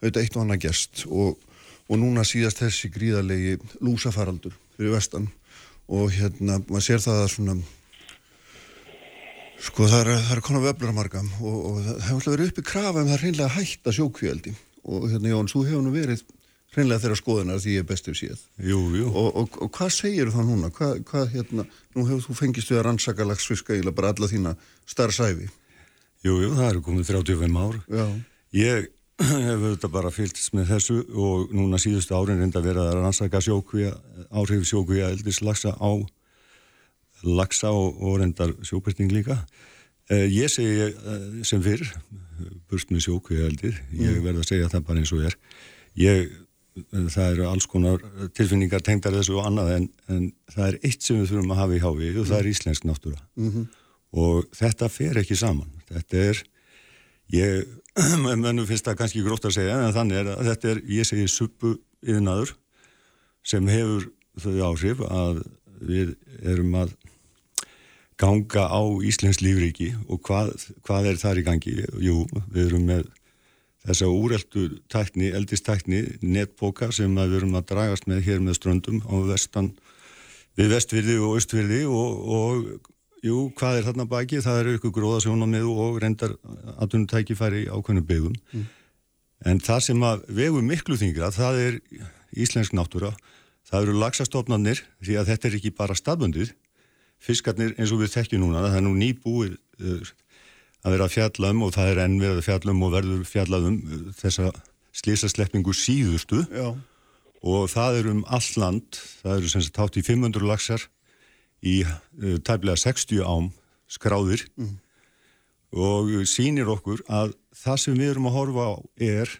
auðvitað eitt og annað gerst og, og núna síðast þessi gríðarlegi lúsafaraldur fyrir vestan og hérna, maður sér það að svona, sko, það er, það er konar veflur að marga og, og það hefur alltaf verið uppi krafa um það reynlega hætta sjókvíaldi og hérna, Jón, þú hefur nú verið reynlega þeirra skoðunar því ég er bestur síðan. Jú, jú. Og, og, og hvað segir það núna? Hvað, hvað hérna, nú hefur þú fengist við að rannsaka lagsfiska í bara alla þína starfsæfi. Jú, jú, það eru komið 35 ár. Já. Ég hef auðvitað bara fylgst með þessu og núna síðustu árin reynda verið að rannsaka sjókvíja, áhrif sjókvíja eldis lagsa á lagsa og, og reyndar sjókvæsting líka. Eh, ég segi eh, sem fyrr, burt með sjókvíja eldið, ég verð að segja það bara eins og er. Ég það eru alls konar tilfinningar tengdar þessu og annað en, en það er eitt sem við þurfum að hafa í hávi og það er íslensk náttúra mm -hmm. og þetta fer ekki saman þetta er ég, mennum finnst það kannski grótt að segja en þannig er að þetta er, ég segi suppu yfirnaður sem hefur þau áhrif að við erum að ganga á Íslensk lífriki og hvað, hvað er þar í gangi? Jú, við erum með þessa úreldu tækni, eldistækni, netboka sem við erum að dragast með hér með ströndum á vestan, við vestvirði og austvirði og, og jú, hvað er þarna baki? Það eru ykkur gróðasjónamið og reyndar aðtunutækifæri ákveðnum byggum. Mm. En það sem að vegu miklu þingra, það er íslensk náttúra, það eru lagsastofnarnir því að þetta er ekki bara staðbundið, fiskarnir eins og við þekkjum núna, það er nú nýbúið að vera að fjalla um og það er enn verið að fjalla um og verður fjallað um uh, þessa slísasleppingu síðustu Já. og það er um all land, það eru sem sagt hátt í 500 lagsar í uh, tæmlega 60 ám skráðir mm. og sínir okkur að það sem við erum að horfa á er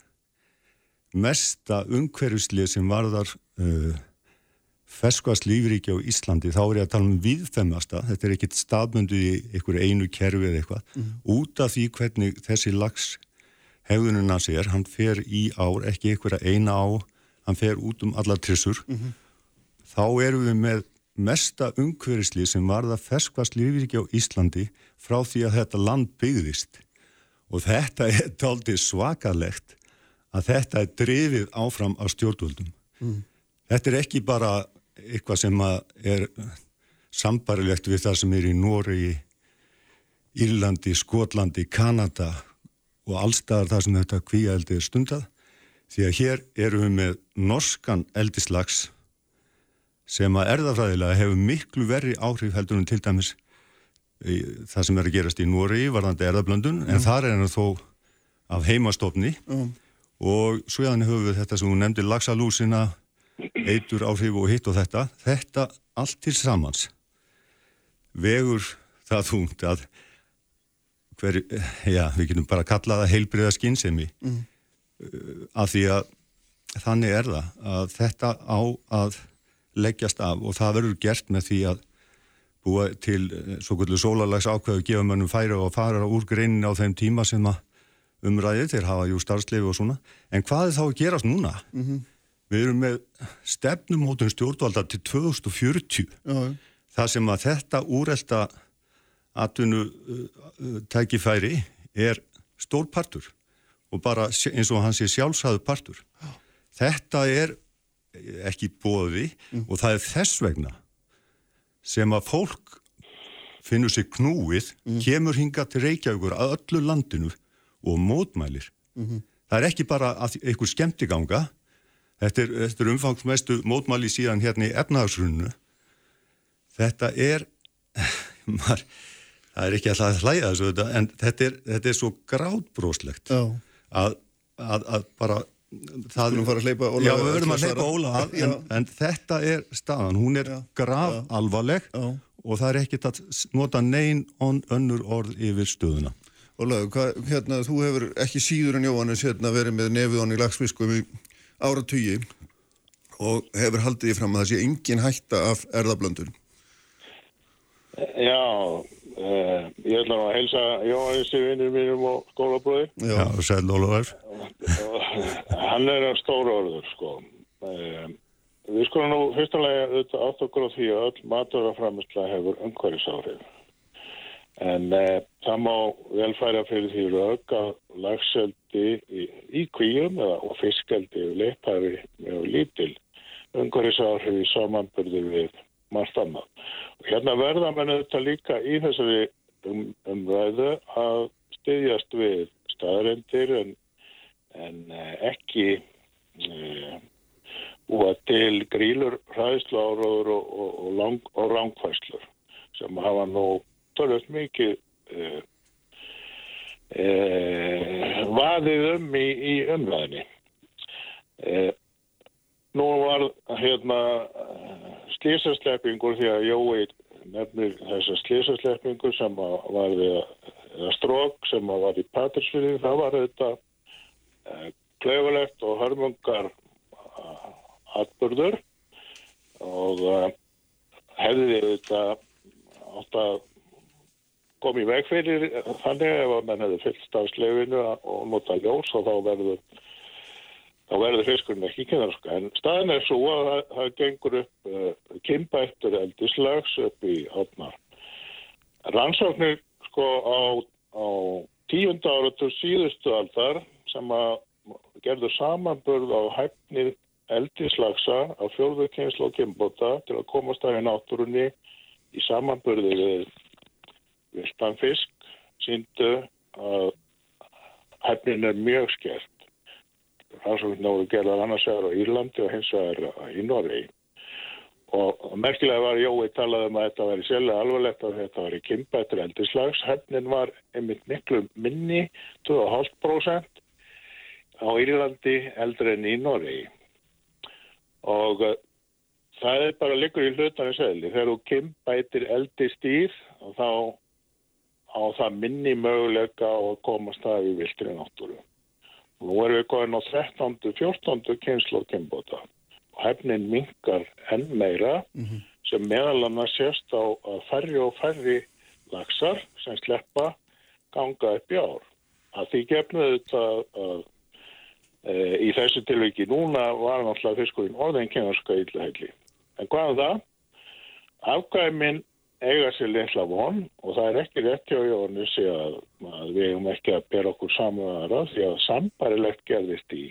mesta umhverfislið sem varðar uh, ferskvast lífríki á Íslandi, þá er ég að tala um viðfemmasta, þetta er ekkit staðbundu í einhverju einu kerfi eða eitthvað, mm. út af því hvernig þessi lags hefðununa sér, hann fer í ár, ekki einhverja eina á, hann fer út um alla trissur, mm -hmm. þá erum við með mesta umhverfisli sem varða ferskvast lífríki á Íslandi frá því að þetta land byggðist og þetta er taldið svakalegt að þetta er drifið áfram á stjórnvöldum. Mm. Þetta er ekki bara eitthvað sem er sambarilegt við það sem er í Nóri, Írlandi, Skotlandi, Kanada og allstaðar það sem þetta kvíaeldi er stundað því að hér eru við með norskan eldislags sem að erðafræðilega hefur miklu verri áhrif heldur en til dæmis það sem er að gerast í Nóri varðandi erðablöndun en þar er hann þó af heimastofni mm. og svo jáðan höfum við þetta sem hún nefndi lagsalúsina eitur áhrif og hitt og þetta þetta allt til samans vegur það þúnt að hver, já, við getum bara að kalla það heilbriða skinnsemi mm. af því að þannig er það að þetta á að leggjast af og það verður gert með því að búa til eh, svo kvöldu sólarlags ákveðu gefa mönnum færa og fara úr greinin á þeim tíma sem að umræði þeir hafa jú starfsleifi og svona en hvað er þá að gerast núna? Mm -hmm. Við erum með stefnumótun stjórnvalda til 2040 Já. það sem að þetta úrelda atvinnu uh, tækifæri er stór partur og bara eins og hans er sjálfsæðu partur. Já. Þetta er ekki bóði mm. og það er þess vegna sem að fólk finnur sig knúið, mm. kemur hinga til Reykjavíkur að öllu landinu og mótmælir. Mm -hmm. Það er ekki bara einhver skemmtiganga Þetta er, þetta er umfangsmestu mótmáli síðan hérna í efnahagsrunnu. Þetta er, mar, það er ekki alltaf að hlæða þessu en þetta er, þetta er svo grátbróslegt að, að, að bara... Það, við að hleypa Óla já, við verðum að hleypa Óla að, en, en þetta er staðan, hún er grav alvarleg já. og það er ekkit að nota neyn önnur orð yfir stöðuna. Óla, hérna, þú hefur ekki síður en Jóhannes hérna, verið með nefið honni í lagsfiskum í áratugi og hefur haldið í fram að það sé engin hætta af erðablöndun. Já, Uh, ég ætla að helsa Jóhannes í vinnir mínum og skólabróði. Já, sæl Ólafur. Hann er að stóra orður, sko. Uh, við skulum nú fyrstulega auðvitað átt okkur á því að öll maturaframisla hefur umhverfisáhrif. En uh, það má vel færa fyrir því rauk að lagseldi í, í kvíum eða, og fiskeldi og leiphafi mjög lítil umhverfisáhrif í samanbyrði við margt annað. Og hérna verða mann auðvitað líka í þessari um, umræðu að styðjast við staðarendir en, en eh, ekki eh, búa til grílur, hræðslu áróður og, og, og, lang, og rángfæslur sem hafa nú tölvöld mikið eh, eh, vaðið um í, í umræðinni. Eh, nú var hérna slísasleppingur því að Jói nefnir þessa slísasleppingur sem var við að strók sem var í Patrísfyrði það var þetta uh, klaufulegt og hörmungar uh, atbyrður og uh, hefði þetta átt að koma í veg fyrir þannig ef að mann hefði fyllt stafsleifinu og nota ljós og þá verður þá verður fiskurinn ekki kynarska. En staðin er svo að það, það gengur upp uh, kimbættur eldislags upp í hotnar. Rannsóknir sko á, á tíunda áratur síðustu aldar sem að gerður samanburð á hæfnið eldislagsa á fjórðu kynslu og kimbóta til að komast að í náttúrunni í samanburði við viltanfisk síndu að hæfnin er mjög skert rannsóknir voru gerðar annars vegar á Írlandi og hins vegar í Norri og, og merkilega var Jói talað um að þetta var í sérlega alvarlegt að þetta var í kimbættur eldislags hefnin var einmitt miklu minni 2,5% á Írlandi eldri en í Norri og uh, það er bara líkur í hlutanir segli þegar þú kimbættir eldistýr og þá á það minni möguleika og komast það í viltri náttúru Nú erum við góðin á 13. 14. kynslu kynbóta og hefnin minkar enn meira mm -hmm. sem meðal annars sést á að færri og færri laxar sem sleppa ganga upp í ár. Að því gefnuðu þetta að, e, í þessu tilviki núna var náttúrulega fiskurinn orðin kynarska ylluhegli. En hvað er það? Afgæminn eiga sér litla von og það er ekki rétt hjá Jónissi að, að við hefum ekki að bera okkur saman því að sambarilegt gerðist í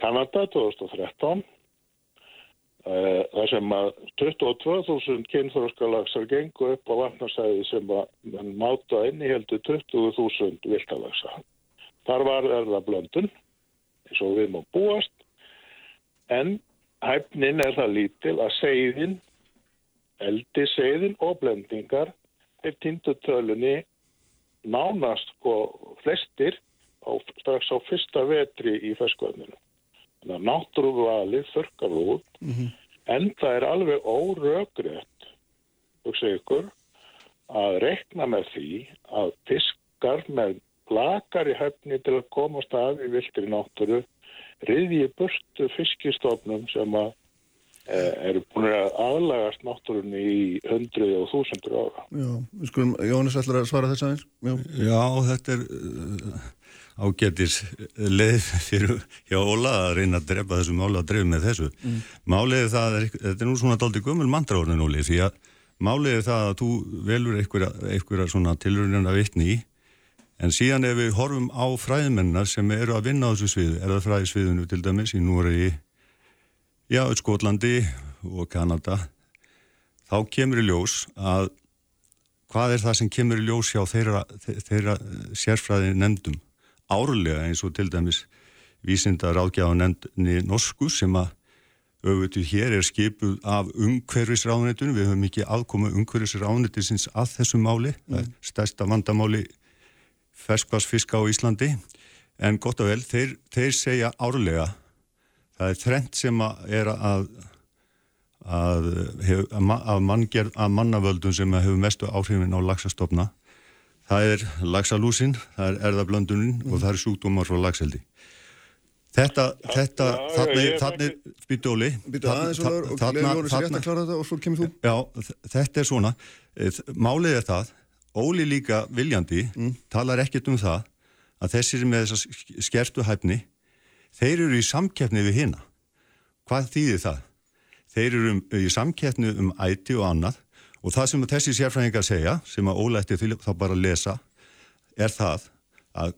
Kanada 2013 uh, þar sem að 22.000 kynþróskalagsar gengu upp á vatnarsæði sem að máta inn í heldur 20.000 viltalagsa. Þar var erða blöndun eins og við má búast en hæfnin er það lítil að segðin eldiseiðin og blendingar er tindutölunni nánast sko flestir á, strax á fyrsta vetri í ferskvöðninu. Þannig að náttúruvalið þurkar út mm -hmm. en það er alveg óröggrétt hugsa ykkur að rekna með því að fiskar með plakar í hefni til að komast af í viltri náttúru riðji burtu fiskistofnum sem að eru búin að aðlagast náttúrunni í hundruði og þúsundur ára. Já, við skulum, Jónis ætlar að svara þess aðeins. Já, Já þetta er uh, ágættis leið fyrir hjá Óla að reyna að drepa þessu máli að drefa með þessu. Mm. Málið það er, þetta er nú svona daldi gömul mandráðinu núli því að málið er það að þú velur einhverja svona tilröðin að vitni í en síðan ef við horfum á fræðmennar sem eru að vinna á þessu sviðu, er það fræðisviðinu til dæmis í Núregi Já, Skotlandi og Kanada. Þá kemur í ljós að hvað er það sem kemur í ljós hjá þeirra, þeirra sérfræði nefndum árlega eins og til dæmis vísindar ágjáða nefndni norsku sem að auðvitað hér er skipuð af umhverfisráðunitunum, við höfum ekki aðkoma umhverfisráðunitisins að þessu máli, mm. það er stærsta vandamáli ferskvarsfiska á Íslandi. En gott og vel, þeir, þeir segja árlega það er þrengt sem að er að að, hef, að, manngerð, að mannavöldum sem hefur mestu áhrifin á lagsastofna það er lagsalúsin, það er erðablöndunin mm. og það er sjúkdómar frá lagseldi Þetta, þetta, já, þannig, ég- þannig, býtu Óli. Býtu aðeins og lögur og leiður Jónis rétt að klára þetta er svona. Eh, Málið er það, Óli líka viljandi talar ekkert um það að þessir með þessa sk- skertu hæfni, þeir eru í samkeppni við hina. Hvað þýðir það? Þeir eru um, í samkeppni um æti og annað og það sem þessi sérfræðingar segja, sem að Óli ætti þá bara lesa, er það að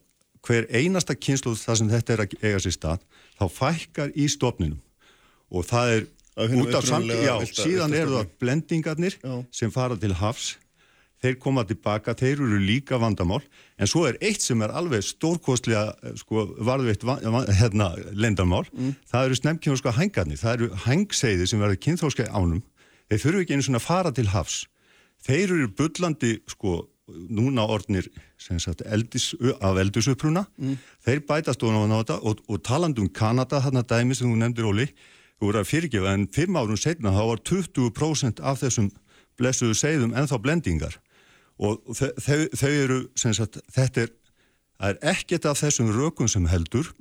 hver einasta kynsluð það sem þetta er að eiga sér stað, þá fækkar í stofninum og það er út af samt, já, villta- síðan villta eru það blendingarnir Já. sem fara til hafs þeir koma tilbaka, þeir eru líka vandamál en svo er eitt sem er alveg stórkostlega sko, varðveitt va- va- hérna, lendamál, það eru snemkjónska hængarnir, það eru hængseiði sem verður kynþóska ánum, þeir þurfu ekki einu svona fara til hafs. Þeir eru bullandi sko, núna orðnir sem sagt, eldis, af eldisuppruna. Þeir bætast ofan á þetta og, og talandi um Kanada, þarna dæmi sem þú nefndir Óli, þú voru að fyrirgefa en fimm árum setna þá var 20% af þessum blessuðu seiðum ennþá blendingar og þau, þau, eru sagt, þetta er, er ekkert af þessum rökum sem heldur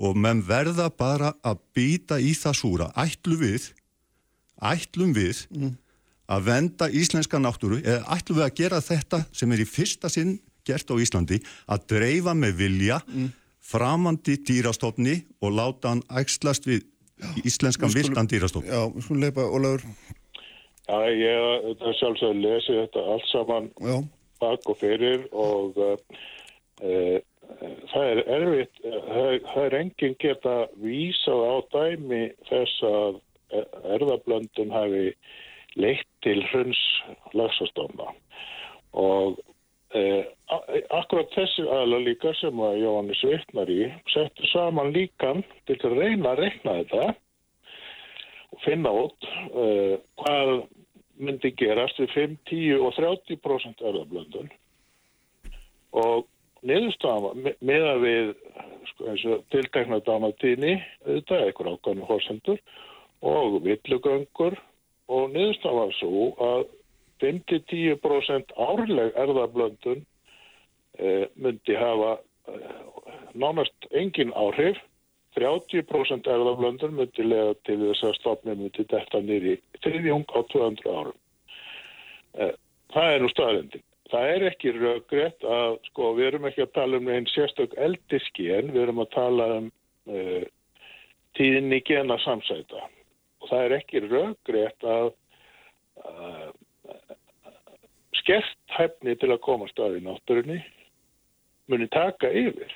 og menn verða bara að býta í það súra, ætlu við ætlum við að venda íslenska náttúru eða ætlum við að gera þetta sem er í fyrsta sinn gert á Íslandi að dreifa með vilja framandi dýrastofni og láta hann ægslast við íslenskan virkan dýrastofni. Já, við skulum leipa Ólafur. Já, ég þetta sjálfsög lesi þetta allt saman Já, bak og fyrir og uh, það er erfitt, það, er- það er enginn geta vísað á dæmi þess að erðablöndun hafi leitt til hruns lagsastofna og uh, akkurat þessi aðla líka sem að Jóhannes vittnar í settu saman líkan til að reyna að reikna þetta og finna út uh, hvað myndi gerast við 5, 10 og 30% erðablöndun og niðurstaðan me- meða við sko, eins og tiltekna dánatíðni auðvitað eitthvað ákvæmum hósendur og villugöngur. Og niðurstaðan var svo að 5-10% árleg erðablöndun eh, myndi hafa eh, nánast engin áhrif 30% erðablöndun myndi lega til þess að stofnum myndi detta nýri þriðjung á 200 árum. Eh, Það er nú staðrendin. Það er ekki röggrétt að, sko, við erum ekki að tala um einn sérstök eldiskén, við erum að tala um uh, tíðinni gena samsæta. Og það er ekki röggrétt að uh, skert hæfni til að koma staði í náttúrunni muni taka yfir.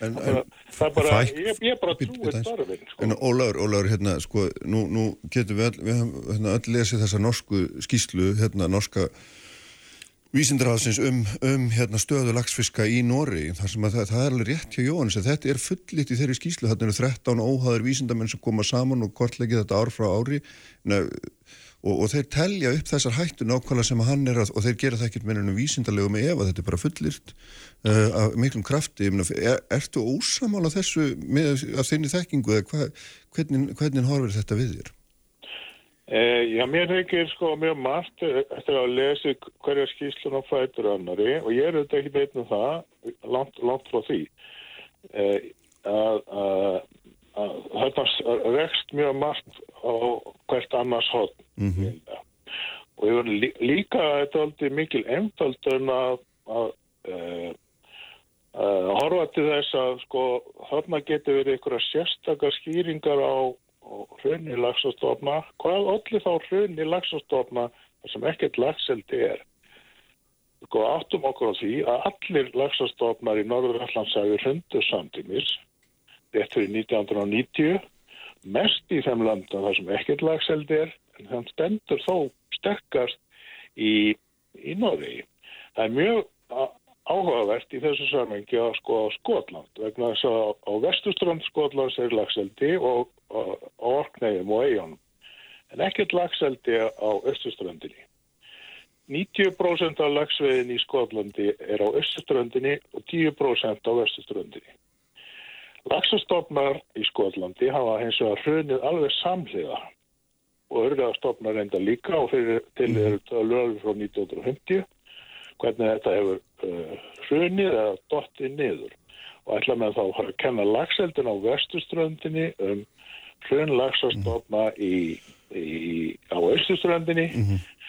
En, en, Það, það er bara, Fæk- ég, ég bara Bíddu, trúi bíddu aðeins. starfinn. Sko. en Ólafur, Ólafur, hérna, sko, nú, nú getum við, öll, við höfum hérna, öll lesið þessa norsku skýslu, hérna, norska vísindraðsins um, um hérna, stöðu lagsfiska í Nóri þar sem að það, það er alveg rétt hjá Jóhannes að þetta er fullitt í þeirri skýslu, þarna eru 13 óháður vísindamenn sem koma saman og kortlegið þetta ár frá ári Nei, og, og þeir telja upp þessar hættu nákvæmlega sem hann er að, og þeir gera það ekkert með ennum vísindalegu með ef þetta er bara fullirt uh, af miklum krafti er, ertu ósamála þessu með, af þinni þekkingu eða hva, hvernig, hvernig horfir þetta við þér? Eh, já, mér þykir sko mjög margt eh, eftir að lesi hverja skýslun á fætur annari og ég er auðvitað ekki veit um það, langt, langt frá því, eh, að, að, að þetta rekst mjög margt á hvert annars hotn. Mm Og ég verður lí, líka þetta aldrei mikil einfaldun að, að, eh, að horfa til þess að sko þarna getur verið einhverja sérstakar skýringar á hrunni lagsastofna. Hvað allir þá hrunni lagsastofna sem ekkert lagseldi er? Sko áttum okkur á því að allir lagsastofnar í Norður-Allandsafi hrundu samtímis rétt fyrir 1990 mest í þeim landum þar sem ekkert lagseldi er en þeim stendur þó sterkast í, í Noregi. Það er mjög áhugavert í þessu samhengi að sko Skotland vegna þess að á vestuströnd Skotlands er lagseldi og á Orkneyjum og Eijónum en ekkert lagseldi á östuströndinni. 90% af lagsveiðin í Skotlandi er á östuströndinni og 10% á vestuströndinni. Lagsastofnar í Skotlandi hafa hins vegar hrunið alveg samhliða og örðastofnar enda líka og fyrir til eru lögur frá 1950 hvernig þetta hefur uh, hrunið eða dottið niður. og ætla með þá að að kenna lagseldin á vestuströndinni um hrun lagsastofna í, í, á austuströndinni. Já, Þannig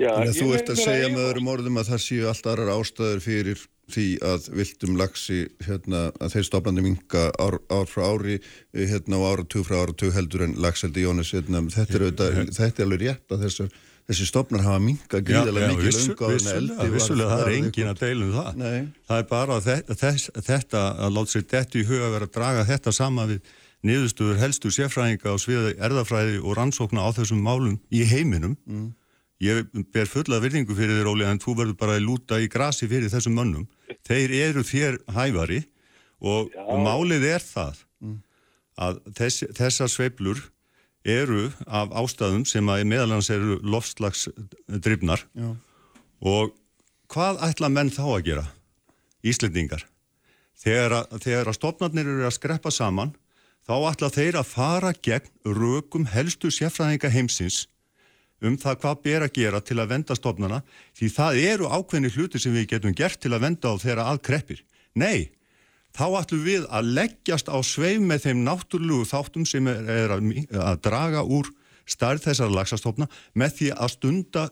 að þú ert að segja með öðrum orðum að það séu allt aðrar ástæður fyrir því að viltum lagsi hérna, að þeir stofnandi minga ár, ár frá ári eh, hérna, og áratug frá áratug heldur en lagseldi Jónas hérna, þetta, er auðvitað, þetta er alveg rétt að þessar, þessi stofnar hafa minga gríðarlega mikið löngu en vissulega, eldi vissulega, það er engin að deila um það. Nei. Það er bara þetta, þess, þetta að láta sér detti í huga að vera að draga þetta sama við niðurstöður helstu sérfræðinga á sviða erðafræði og rannsókna á þessum málum í heiminum. Ég ber fulla virðingu fyrir þér, Óli, en þú verður bara að lúta í grasi fyrir þessum mönnum. Þeir eru þér hæfari og, og málið er það að þess, þessar sveiflur eru af ástæðum sem að meðalans eru lofslagsdrifnar og hvað ætla menn þá að gera? Íslendingar. Þegar að, þegar að stopnarnir eru að skreppa saman þá ætla þeir að fara gegn rökum helstu sérfræðinga heimsins um það hvað ber að gera til að venda stopnarna því það eru ákveðni hluti sem við getum gert til að venda á þeirra að kreppir. Nei, þá ætlum við að leggjast á sveif með þeim náttúrlugu þáttum sem er, er að, að draga úr starð þessar lagsastofna með því að stunda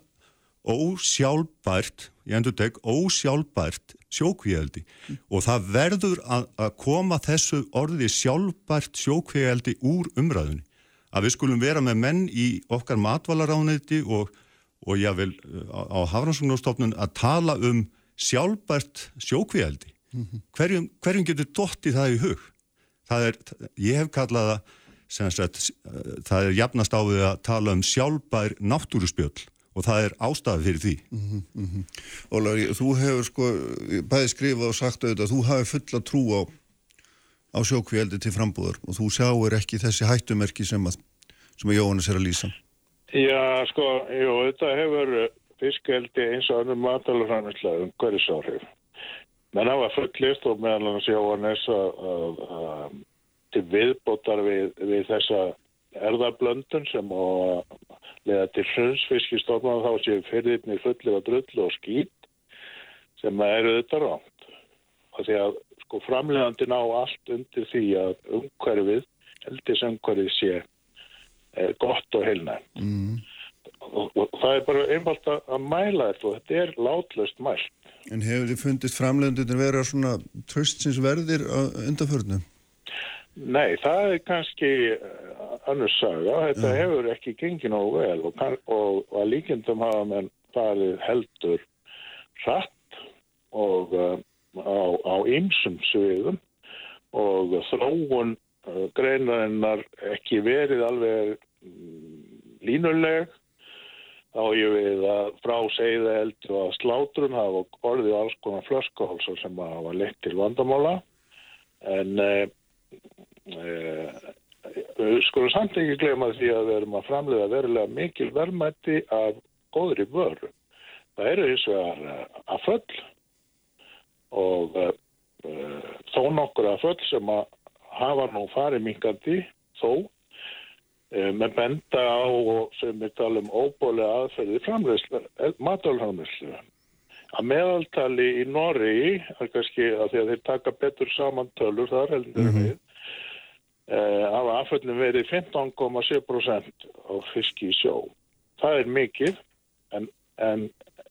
ósjálfbært, ég endur teg, ósjálfbært sjókvíældi og það verður að, að koma þessu orði sjálfbært sjókvíældi úr umræðunni. Að við skulum vera með menn í okkar matvalarániti og, og jável á, á Hafransunarstofnun að tala um sjálfbært sjókvíældi. Hverjum, hverjum getur dotti það í hug? Það er, ég hef kallað það, sem sagt, það er jafnast á við að tala um sjálfbær náttúruspjöll og það er ástæði fyrir því. Ólar, þú hefur sko bæði skrifað og sagt auðvitað að þú hafi fulla trú á, á sjókvíeldi til frambúðar og þú sjáir ekki þessi hættumerki sem að, sem að Jóhannes er að lýsa. Já, sko, jú, þetta hefur fiskeldi eins og önnum matalurfræmislega um hverjusáhrif. Menn hafa fullist og meðal annars Jóhannes að, að, að til viðbótar við, við þessa erðablöndun sem að leða til hrunsfiskistofna þá séu fyrirðinni fullir af drullu og skýt sem eru þetta rámt. Og því að sko framlegandi ná allt undir því að umhverfið, heldis umhverfið sé eh, gott og heilnæmt. Mm. Og, og það er bara einfalt að, mæla þetta og þetta er látlöst mælt. En hefur þið fundist framlegundin vera svona tröstsins verðir undanförnum? Nei, það er kannski annars saga. Þetta hefur ekki gengið nógu vel og, kann- og, og að líkindum hafa menn farið heldur hratt og uh, á, ýmsum sviðum og þróun uh, greinarinnar ekki verið alveg mm, línuleg þá ég við að frá segða eldu að slátrun hafa orðið alls konar flöskahálsar sem hafa leitt til vandamála en uh, við skulum samt ekki glema því að við erum að framlega verulega mikil verðmætti af góðri vöru. Það eru hins vegar að föll og uh, þó nokkur að föll sem að hafa nú farið minkandi þó uh, með benda á og sem við talum óbólega aðferði framleyslu, matalframleyslu. Að meðaltali í Norri, kannski að því að þeir taka betur saman tölur þar heldur mm við, uh, hafa afföllin verið 15,7% á fiski í sjó. Það er mikið, en, en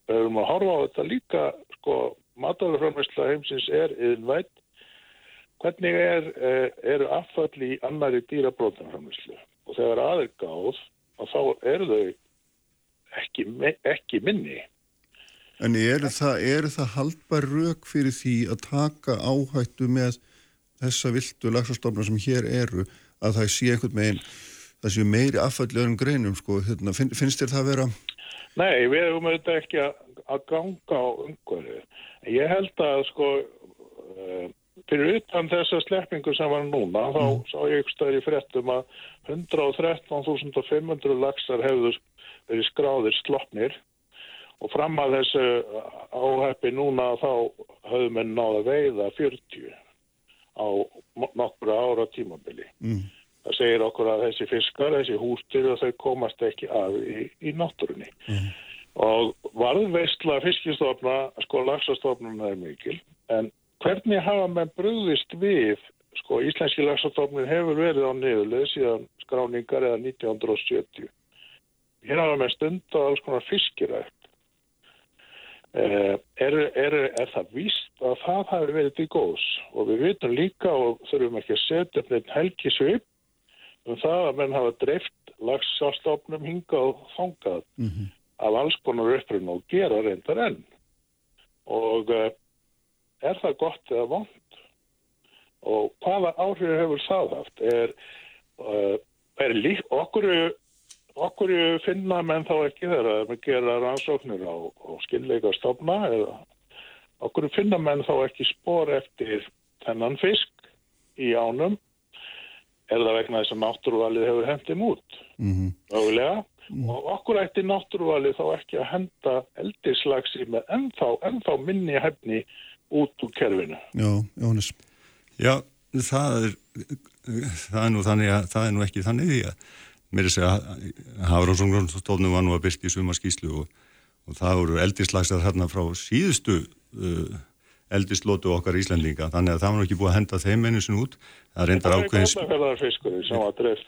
við höfum að horfa á þetta líka, sko, matalaframlæsla heimsins er yðinvætt. Hvernig er, uh, eru afföll í annari dýrabrótanframlæslu? Og þegar aðeir gáð, þá eru þau ekki, ekki minni. En eru það, eru það haldbar rauk fyrir því að taka áhættu með þessa viltu lagsastofna sem hér eru að það sé einhvern meginn það séu meiri affalli öðrum greinum sko, hérna, finn, finnst þér það að vera? Nei, við hefum auðvitað ekki að, ganga á umhverju. Ég held að sko uh, fyrir utan þessa sleppingu sem var núna mm. þá sá ég stöður í frettum að 113.500 laxar hefðu verið skráðir sloppnir og fram að þessu áheppi núna þá höfðum við náða veiða 40 á nokkru ára tímabili. Mm. Það segir okkur að þessi fiskar, þessi hústir og þau komast ekki af í, í náttúrunni. Mm. Og varðveistla fiskistofna, sko laxastofnuna er mikil, en hvernig hafa með brugðist við, sko, Íslenski lagsastofnun hefur verið á niðurlið síðan skráningar eða 1970. Hér hafa með stund og alls konar fiskirætt. Eh, er, er, er það víst að það hafi verið til góðs og við vitum líka og þurfum ekki að setja upp neitt helgisvip um það að menn hafa dreift lagsastofnum hingað og þangað af alls konar upprinn og gera reyndar enn. Og uh, er það gott eða vond og hvaða áhrif hefur það haft? Er, uh, er lík, okkur okkur finna menn þá ekki þegar að gera rannsóknir á, á skynleika stofna eða okkur finna menn þá ekki spór eftir þennan fisk í ánum er það vegna þess að náttúruvalið hefur hendið út mögulega og okkur ætti náttúruvalið þá ekki að henda eldislagsi með ennþá, ennþá minni hefni út úr kerfinu. Já, Jóhannes. Já, það er, það er nú þannig að það er nú ekki þannig því að mér er að segja Hafránssongrunstofnum var nú að byrja í suma skýslu og, og það voru eldislagsar hérna frá síðustu uh, eldislótu okkar Íslandinga þannig að það var ekki búið að henda þeim einu sinni út það reyndar ákveðins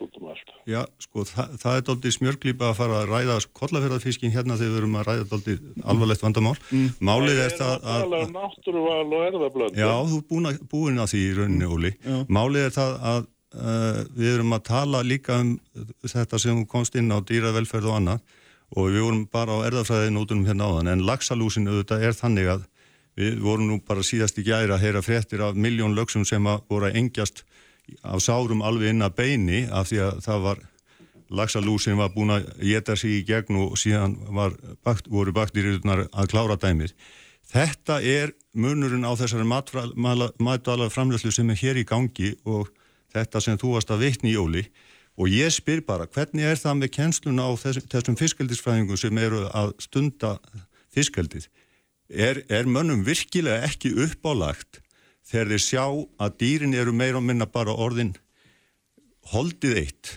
út um. Já, sko, það, það er doldið smjörglýpa að fara að ræða kollaferðarfiskin hérna þegar við erum að ræða doldið alvarlegt vandamál. Málið er það að... Það náttúruval og erðablöndu. Já, þú er búin að, búin að því í rauninni, Óli. Málið er það að uh, við erum að tala líka um þetta sem komst inn á dýravelferð og annað og við vorum bara á erðafræðinótunum hérna áðan en laxalúsin auðvitað er þannig að við vorum nú bara síðast í gæri að heyra fréttir af miljón lögsum sem að voru að engjast af sárum alveg inn að beini af því að það var laxalúsin var búin að geta sig í gegn og síðan bakt, voru bakteríurnar að klára dæmið. Þetta er munurinn á þessari matvalar framlöslu sem er hér í gangi og þetta sem þú varst að vitni í Óli og ég spyr bara hvernig er það með kjensluna á þessum, þessum fiskaldisfræðingum sem eru að stunda fiskaldið? Er, er mönnum virkilega ekki uppálagt þegar þeir sjá að dýrin eru meira og minna bara orðin holdið eitt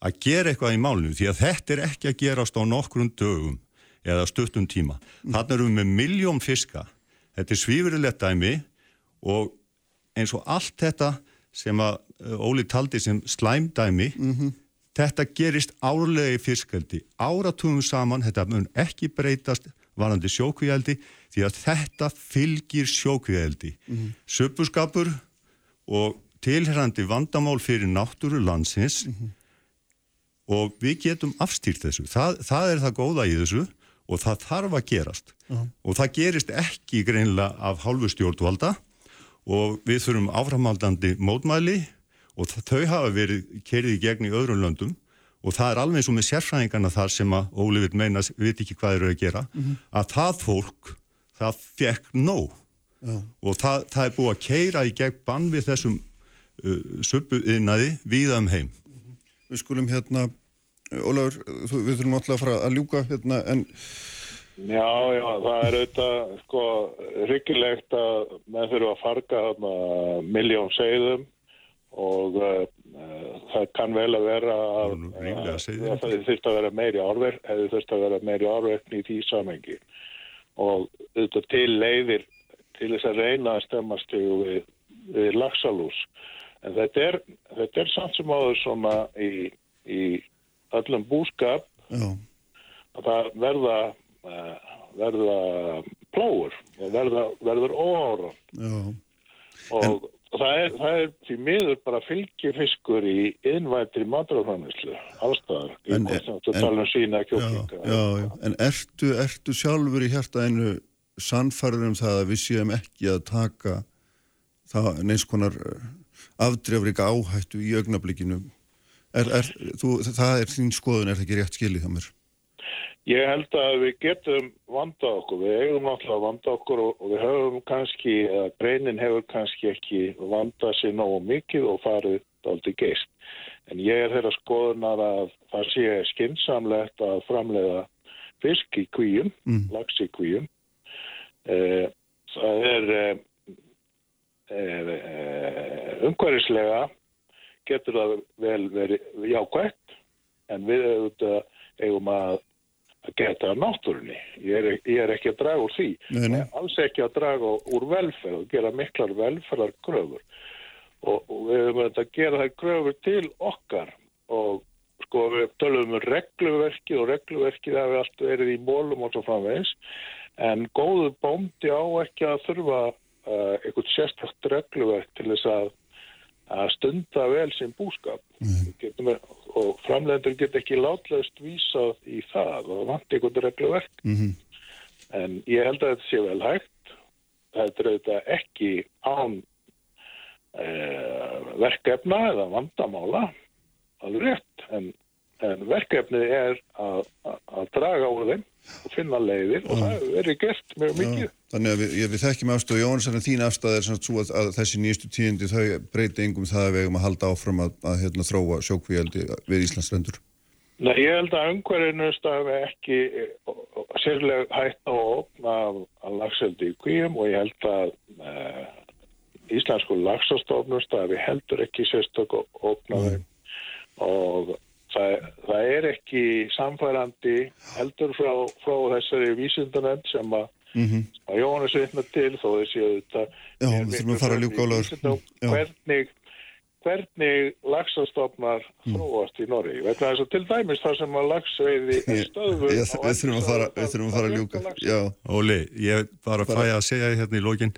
að gera eitthvað í málunum því að þetta er ekki að gerast á nokkrum dögum eða stuttum tíma. Þannig erum við með miljón fiska. Þetta er svífurilegt dæmi og eins og allt þetta sem að uh, Óli taldi sem slæmdæmi þetta gerist árlega í fiskaldi áratugum saman, þetta mun ekki breytast varandi sjókvíaldi því að þetta fylgir sjókvíaldi mm söpuskapur og tilherrandi vandamál fyrir náttúru landsins og við getum afstýrt þessu. Það, það er það góða í þessu og það þarf að gerast. Og það gerist ekki greinlega af hálfu stjórnvalda og við þurfum áframaldandi mótmæli og þau hafa verið kerið í gegn í öðrum löndum og það er alveg eins og með sérfræðingarna þar sem að Óli vil meina, við veit ekki hvað eru að gera að það fólk, það fekk nóg. Og það, það er búið að keira í gegn bann við þessum uh, subbuðinaði víða um heim. Við skulum hérna, Ólafur, við þurfum alltaf að fara að ljúka hérna en Já, já, það er auðvitað sko hryggilegt að menn þurfa að farga þarna miljón segðum og uh, það kann vel að vera að, seiði að það þurft að vera meiri árverk hefði þurft að vera meiri árverkni í því samengi og auðvitað til leiðir til þess að reyna að stemmast við, við lagsalús en þetta er, þetta er samt sem áður svona í, í öllum búskap já, að það verða uh, verða pláur og verða, verður óára og, og það, er, það er því miður bara fylgifiskur í innvæntri maturafræðnislu allstaðar, í þú en- tala um sína já, kjóklinga já, já. En ertu, ertu sjálfur í hjartaðinu sannfærður um það að við séum ekki að taka það neins konar afdrefrika áhættu í augnablikinu? Er, er, þú, það er þín skoðun, er það ekki rétt skilið hjá mér? Ég held að við getum vanda okkur, við eigum náttúrulega vanda okkur og, við höfum kannski, eða greinin hefur kannski ekki vanda sér nógu mikið og farið aldrei geist. En ég er þeirra skoðunar að það sé skinsamlegt að framleiða fisk í kvíum, Mm. lax í kvíum. Eh, það er eh, eh, eh, umhverfislega getur það vel verið jákvægt en við auðvitað eigum að að geta náttúrunni. Ég er, ég er ekki að draga úr því. Nei, nei. Alls ekki að draga úr velferð og gera miklar velferðar kröfur. Og, og við höfum þetta að gera þær kröfur til okkar og sko við tölum um regluverkið og regluverkið hafi allt verið í mólum og svo framvegis en góðu bóndi á ekki að þurfa uh, eitthvað sérstakt regluverk til þess að að stunda vel sem búskap. Mm. og framlendur get ekki látlaust vísað í það og vant eitthvað regluverk. Mm -hmm. en ég held að þetta sé vel hægt. Þetta er auðvitað ekki án uh, verkefna eða vandamála. Alveg rétt. En, en verkefnið er að, að, draga úr þeim og finna leiðir og það verið gert mjög mikið. Já, þannig að við, við þekkjum afstöðu Jónsson en þín afstöð er svona svo að, að þessi nýjastu tíundi þau breyti engum það að við hefum að halda áfram að, að hérna, þróa sjókvíaldi við Íslandsrendur. Nei, ég held að umhverjinu stafi ekki sérlega hægt að, að lagseldi í kvíum og ég held að uh, Íslensku lagsastofnum stafi heldur ekki sérstök og opnaði og Það, það er ekki samfærandi heldur frá, frá þessari vísindanend sem að, mm -hmm. að Jóhannes vitna til þó þessi að þetta Já, við þurfum að fara að ljúka álagur hvernig, hvernig lagsastofnar mm. þróast í Norri veit það til dæmis þar sem að lagsveiði stöðu Já, við þurfum að fara, við þurfum að, fara að ljúka Já. Óli, ég bara fæ að segja hérna í lógin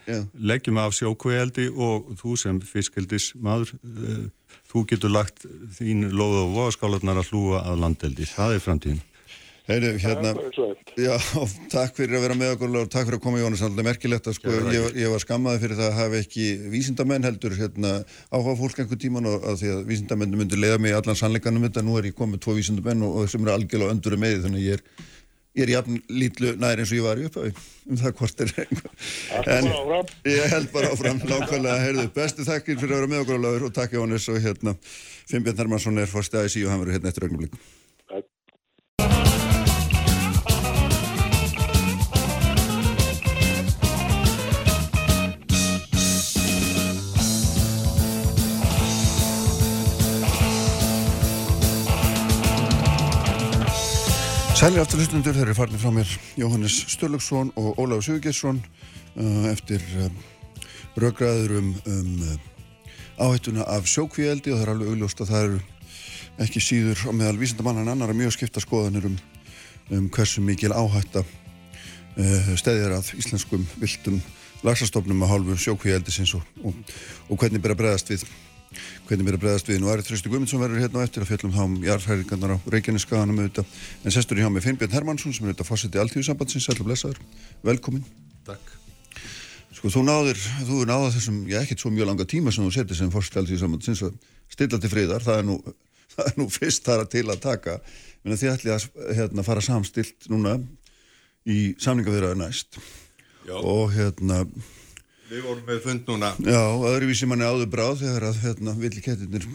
leggjum af sjókveildi og þú sem fiskildis maður uh, þú getur lagt þín loð og voðaskálarnar að hlúa að landeldi. Það er framtíðin. Heyri, hérna, já, takk fyrir að vera með okkur og takk fyrir að koma Jónas, alltaf merkilegt að sko, ég, ég var skammaði fyrir það að hafa ekki vísindamenn heldur hérna, áhuga fólk einhver tíman og að því að vísindamenn myndir leiða mig allan sannleikanum þetta, nú er ég komið tvo vísindamenn og, sem eru algjörlega öndur með þannig ég er ég er jafn lítlu nær eins og ég var í upphafi um það hvort er en ég held bara áfram nákvæmlega, heyrðu, bestu þakkir fyrir að vera með okkur og takk Jónis og hérna Finnbjörn Hermansson er fórst aðeins í og hann verður hérna eftir ögnum líka Sælir aftur hlustundur, þeir eru farnir frá mér. Jóhannes Sturluksson og Ólaf Sigurgesson uh, eftir uh, raugraður um, um uh, áhættuna af sjókvíeldi og það er alveg augljóst að það eru ekki síður á meðal vísindamann en annar mjög skipta skoðanir um, um hversu mikil áhætta uh, stæðir að íslenskum viltum lagsastofnum að hálfu sjókvíeldisins og, og, og hvernig byrja bregðast við hvernig mér er bregðast við. Nú er Þrösti Guðmundsson verður hérna á eftir að fjallum þá um jarðhæringarnar á Reykjaneskaðanum auðvitað. En sestur í hjá með Finnbjörn Hermansson sem er auðvitað fórseti alltíðusambandsins. Sætla blessaður. Velkomin. Takk. Sko þú náður, þú er náðað þessum, já ekkert svo mjög langa tíma sem þú setið sem fórseti alltíðusambandsins að stilla til friðar. Það er nú, það er nú fyrst þar til að taka. Menni þið ætli að hérna, fara samstilt núna í samningavirðaður næst. Já. Og hérna Við vorum með fund núna. Já, öðruvísi manni áður bráð þegar að hérna, villikettirnir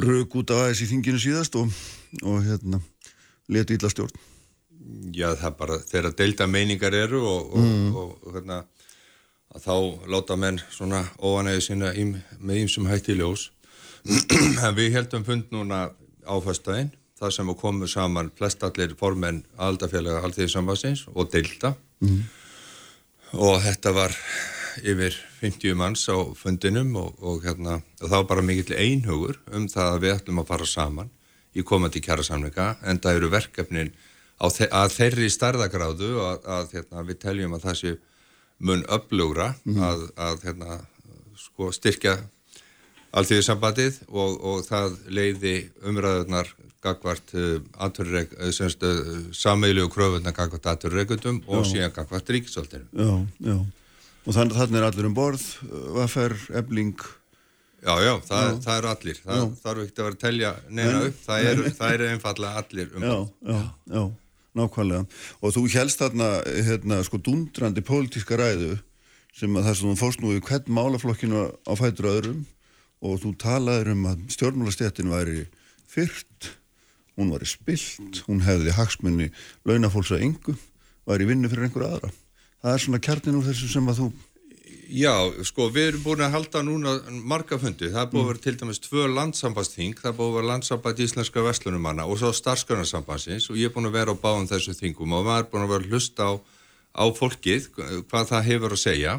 rauk út af aðeins í þinginu síðast og, og hérna letu ílla stjórn. Já, það bara þegar delta meiningar eru og, og, mm. og hérna að þá láta menn svona óanæði sína ím, með ýmsum hætti ljós. Við heldum fund núna áfæstæðin, það sem komu saman flestallir formenn aldafélaga allþjóðið samvarsins og delta. Mm og þetta var yfir 50 manns á fundinum og, og hérna, það var bara mikill einhugur um það að við ætlum að fara saman í komandi kjæra samleika en það eru verkefnin þe að þeirri starðagráðu að, að hérna, við teljum að það sé mun upplugra mm -hmm. að, að hérna, sko, styrkja alltíðisambandið og, og það leiði umræðunar gagvart uh, uh, uh, samveilu og kröfunna gagvart aturreikundum og síðan gagvart ríkisvöldinu. Já, já. Og þannig að þannig er allir um borð, vaffer, ebling. Já, já, það, já. það eru allir. Það þarf ekki að vera að telja neina upp. Það eru, það eru einfallega allir um borð. Já, já, já, nákvæmlega. Og þú helst þarna, hérna, sko, dundrandi pólitíska ræðu sem að það sem þú fórst nú í hvern málaflokkinu á fætur öðrum og þú talaður um að stjórnmálastjéttin væri fyrrt hún var í spilt, hún hefði hagsmunni launafólks að yngu, var í vinnu fyrir einhverja aðra. Það er svona kjarnin úr þessu sem að þú Já, sko, við erum búin að halda núna marga fundi. Það er búin að vera til dæmis tvö landsambasting, það er búin að vera landsamband íslenska vestlunumanna og svo starfsgörnarsambansins og ég er búin að vera á báðum þessu þingum og maður er búin að vera að hlusta á, á fólkið, hvað það hefur að segja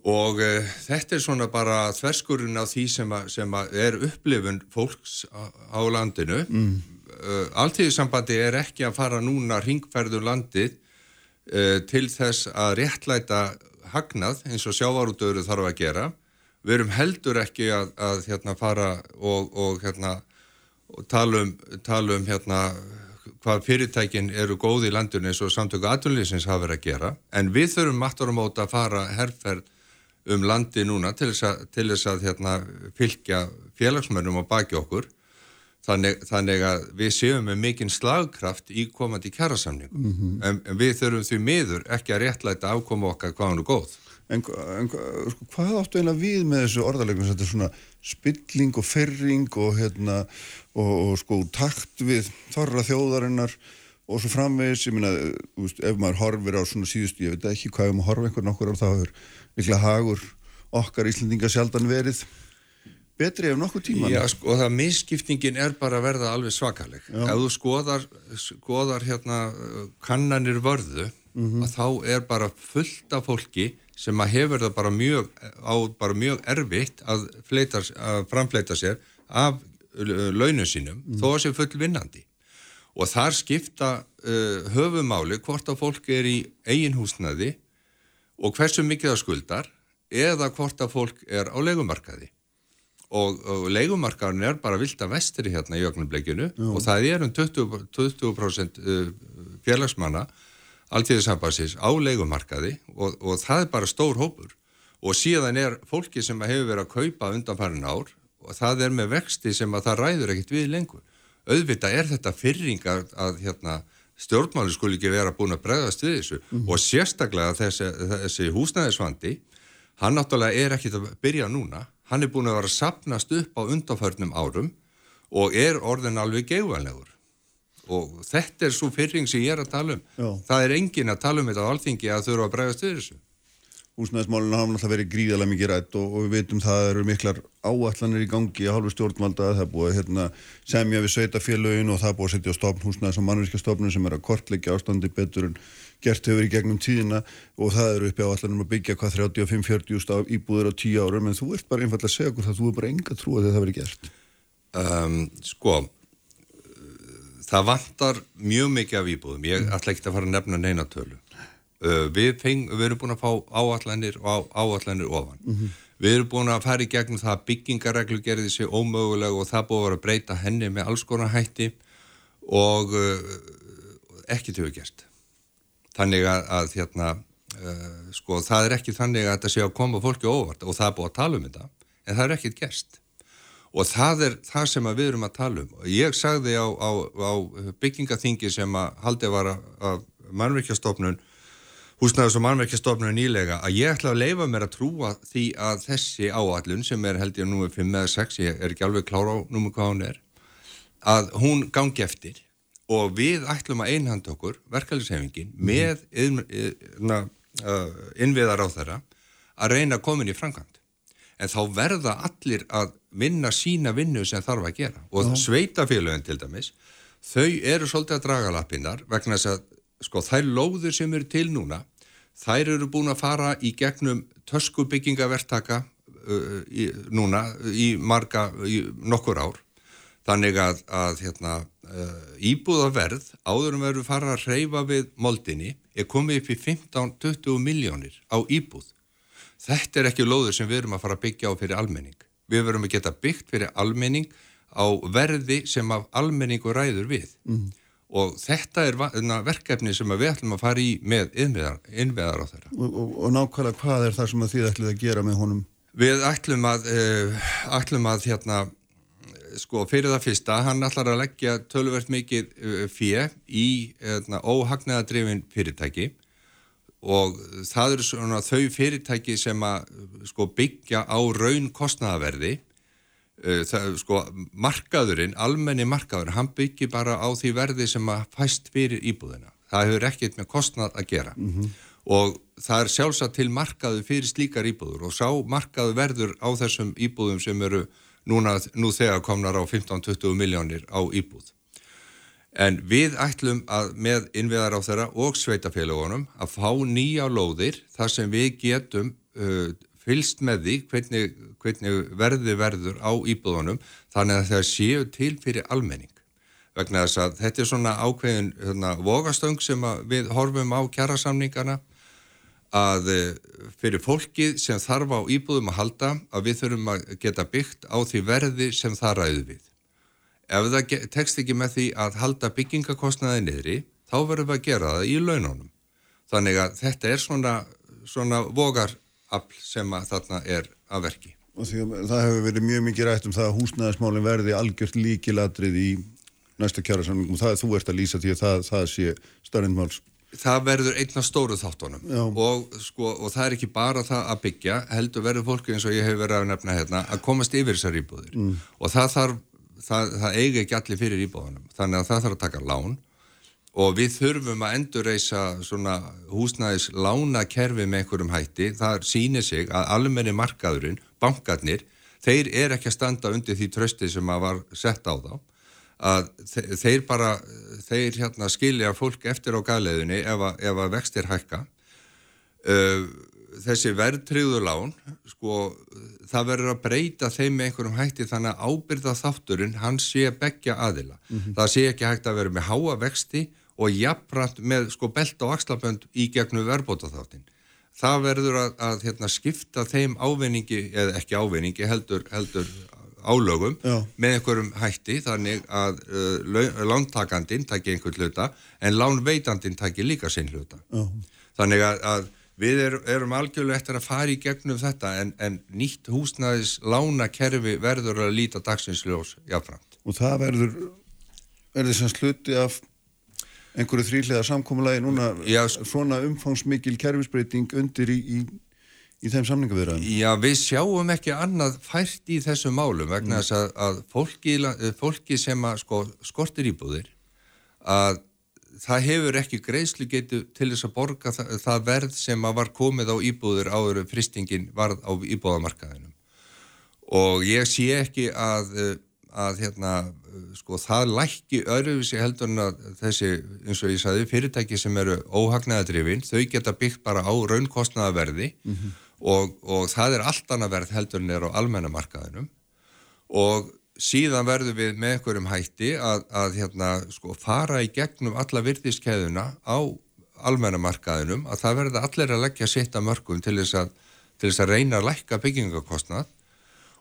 og uh, þetta er svona bara þverskurinn af því sem, að, sem að er upplifun fólks á, á landinu. Mm. Uh, Alþýðisambandi er ekki að fara núna ringferður landið uh, til þess að réttlæta hagnað eins og sjávarútöru þarf að gera. Við erum heldur ekki að, að hérna, fara og, og, hérna, og tala um, tala um hérna, hvað fyrirtækin eru góð í landunni eins og samtöku aðunlýsins hafa verið að gera. En við þurfum aftur á móta að fara herrferð um landi núna til þess að, til þess að hérna, fylgja félagsmönnum á baki okkur. Þannig, þannig að við séum með mikinn slagkraft í komandi kjærasamningum mm -hmm. en, en við þurfum því miður ekki að réttlæta afkoma okkar hvað hann er góð En, en sko, hvað áttu eiginlega við með þessu orðalegum þetta er svona spilling og ferring og hérna og, og sko takt við þorra þjóðarinnar og svo framvegis, ég minna ef maður horfir á svona síðustu, ég veit ekki hvað um að horfa einhvern okkur á það líklega hagur okkar Íslandinga sjaldan verið betri ef nokkuð tíma Já, sko, það misskiptingin er bara að verða alveg svakaleg. Já. Ef þú skoðar, skoðar hérna kannanir vörðu, mm -hmm. að þá er bara fullt af fólki sem að hefur það bara mjög, á bara mjög erfitt að, fleita, að framfleita sér af launum sínum, mm. þó að sé full vinnandi. Og þar skipta uh, höfumáli hvort að fólk er í eigin húsnaði og hversu mikið það skuldar eða hvort að fólk er á legumarkaði og, og leikumarkaðurinn er bara vilt að vestri hérna í ögnubleikinu og það er um 20%, 20 félagsmanna alltíðisambansins á leikumarkaði og, og það er bara stór hópur. Og síðan er fólki sem hefur verið að kaupa undanfærin ár og það er með vexti sem að það ræður ekkit við lengur. Auðvitað er þetta fyrring að, að hérna, stjórnmáli skul ekki vera búin að bregðast við þessu. Mm og sérstaklega þessi, þessi húsnæðisvandi, hann náttúrulega er ekkit að byrja núna. Hann er búin að vera sapnast upp á undanförnum árum og er orðin alveg geigvanlegur og þetta er svo fyrring sem ég er að tala um. Já. það er engin að tala um þetta á alþingi að þurfa að bregast við þessu Húsnæðismálinu hafa náttúrulega verið gríðarlega mikið rætt og, og við veitum það eru miklar áallanir í gangi á halvu stjórnvalda það er búið hérna, semja við sveitafélögin og það er búið að setja á stofn húsnæðis og mannvíska stofnun sem er að kortleggja ástandi betur en gert hefur í gegnum tíðina og það eru uppi á allanum að byggja hvað 35-40 íbúður á 10 árum. En þú ert bara einfallega að segja okkur það þú er bara enga trú að það verið gert. Um, Sko það vantar mjög mikið af íbúðum. Ég mm. ætla ekki að fara að nefna neina tölu. uh, við, feng, við erum búin að fá áallanir og áallanir ofan. Mm -hmm. við erum búin að fara í gegnum það að byggingareglu gerði sér ómöguleg og það búið að vera að breyta henni með alls konar hætti og uh, ekki að gert þannig að, að hérna, uh, sko, það er ekki þannig að þetta sé að koma fólki óvart og það er búið að tala um þetta en það er ekkit gerst. Og það er það sem við erum að tala um. Ég sagði á, á, á byggingaþingi sem að haldið var að mannverkjastofnun húsnæðis og mannverkjastofnun nýlega að ég ætla að leifa mér að trúa því að þessi áallun sem er held ég númið 5 eða 6, ég er ekki alveg klára á númið hvað hún er að hún gangi eftir og við ætlum að einhanda okkur, verkefælisefingin, mm. með innviðar á þeirra að reyna að koma inn í framkvæmt. En þá verða allir að vinna sína vinnu sem þarf að gera og sveitafélagin til dæmis, þau eru svolítið að draga lappinnar vegna þess að sko þær lóður sem eru til núna, þær eru búin að fara í gegnum töskubyggingavertaka uh, í, núna í marga, í nokkur ár, þannig að, að hérna, uh, íbúðaverð áður um verður fara að reyfa við moldinni er komið upp í 15-20 miljónir á íbúð. Þetta er ekki lóður sem við erum að fara að byggja á fyrir almenning. Við verum að geta byggt fyrir almenning á verði sem af almenningu ræður við. Mm. Og þetta er verkefni sem við ætlum að fara í með innveðar á þeirra. Og, og, og nákvæmlega hvað er það sem þið ætlum að gera með honum? Við ætlum að, uh, ætlum að hérna, sko fyrir það fyrsta, hann ætlar að leggja tölvert mikið uh, fjö í hérna, óhagnaðadrifin fyrirtæki og það eru svona þau fyrirtæki sem að sko, byggja á raun kostnæðaverði uh, það, sko markaðurinn, almenni markaður hann byggir bara á því verði sem að fæst fyrir íbúðina það hefur ekkert með kostnæð að gera mm -hmm. og það er sjálfsagt til markaðu fyrir slíkar íbúður og sá markaðu verður á þessum íbúðum sem eru núna, nú þegar komnar á 15-20 miljónir á íbúð. En við ætlum að með innviðar á þeirra og sveitafélagunum að fá nýja lóðir þar sem við getum uh, fylst með því hvernig, hvernig verði verður á íbúðunum þannig að það séu til fyrir almenning. Vegna þess að þetta er svona ákveðin hérna, vogastöng sem við horfum á kjærasamningana að eh, fyrir fólkið sem þarf á íbúðum að halda að við þurfum að geta byggt á því verði sem það ræði við. Ef það tekst ekki með því að halda byggingakostnaði niðri, þá verðum við að gera það í laununum. Þannig að þetta er svona, svona vogarafl sem að þarna er að verki. Og það hefur verið mjög mikið rætt um það að húsnæðismálinn verði algjört líkiladrið í næsta kjara samlingum. Það er þú ert að lýsa því að það, það sé starrindmáls það verður einna stóru þáttunum. Og, sko, og það er ekki bara það að byggja heldur verður fólki eins og ég hef verið að nefna hérna að komast yfir þessar íbúðir. Mm. og það þarf, það, það eigi ekki allir fyrir íbúðunum, þannig að það þarf að taka lán og við þurfum að endurreysa svona húsnæðis lánakerfi með einhverjum hætti. Það sýnir sig að almenni markaðurinn, bankarnir þeir er ekki að standa undir því trösti sem að var sett á þá. Að þeir bara þeir hérna skilja fólk eftir á gæleðinni ef að, ef að vextir hækka. Uh, þessi verðtriðu lán sko það verður að breyta þeim með einhverjum hætti þannig að ábyrða þátturinn hann sé begja aðila. Mm -hmm. það sé ekki hægt að vera með háa vexti og jafnrænt með sko belt og axlabönd í gegnum verðbóta þáttin það verður að, að hérna, skipta þeim ávinningi eða ekki ávinningi heldur, heldur álögum Já. með einhverjum hætti þannig að uh, lántakandin takki einhvern hluta en lánveitandin takki líka sinn hluta Já. þannig að, að við er, erum algjörlega eftir að fara í gegnum þetta en, en nýtt húsnæðis lánakerfi verður að líta dagsinsljós jáfnframt og það verður verður sem sluti af einhverju þrýlega samkómulagi núna Já, svona umfangsmikil kerfisbreyting undir í, í í þeim samningavirðan? Já, við sjáum ekki annað fært í þessu málum vegna mm. þess að, að fólki, fólki sem að sko, skortir íbúðir að það hefur ekki greiðslu getu til þess að borga það, það verð sem að var komið á íbúðir áður fristingin varð á íbúðamarkaðinum og ég sé ekki að, að hérna, sko, það lækki öðruvísi heldur en að þessi, eins og ég sagði, fyrirtæki sem eru óhagnaðadrifin, þau geta byggt bara á raunkostnaðaverði mm -hmm og, og það er allt annað verð heldur en er á almennamarkaðinum og síðan verðum við með einhverjum hætti að, að hérna, sko, fara í gegnum alla virðiskeðuna á almennamarkaðinum að það verður allir að leggja sitt að mörgum til þess að, til þess að reyna að lækka byggingakostnad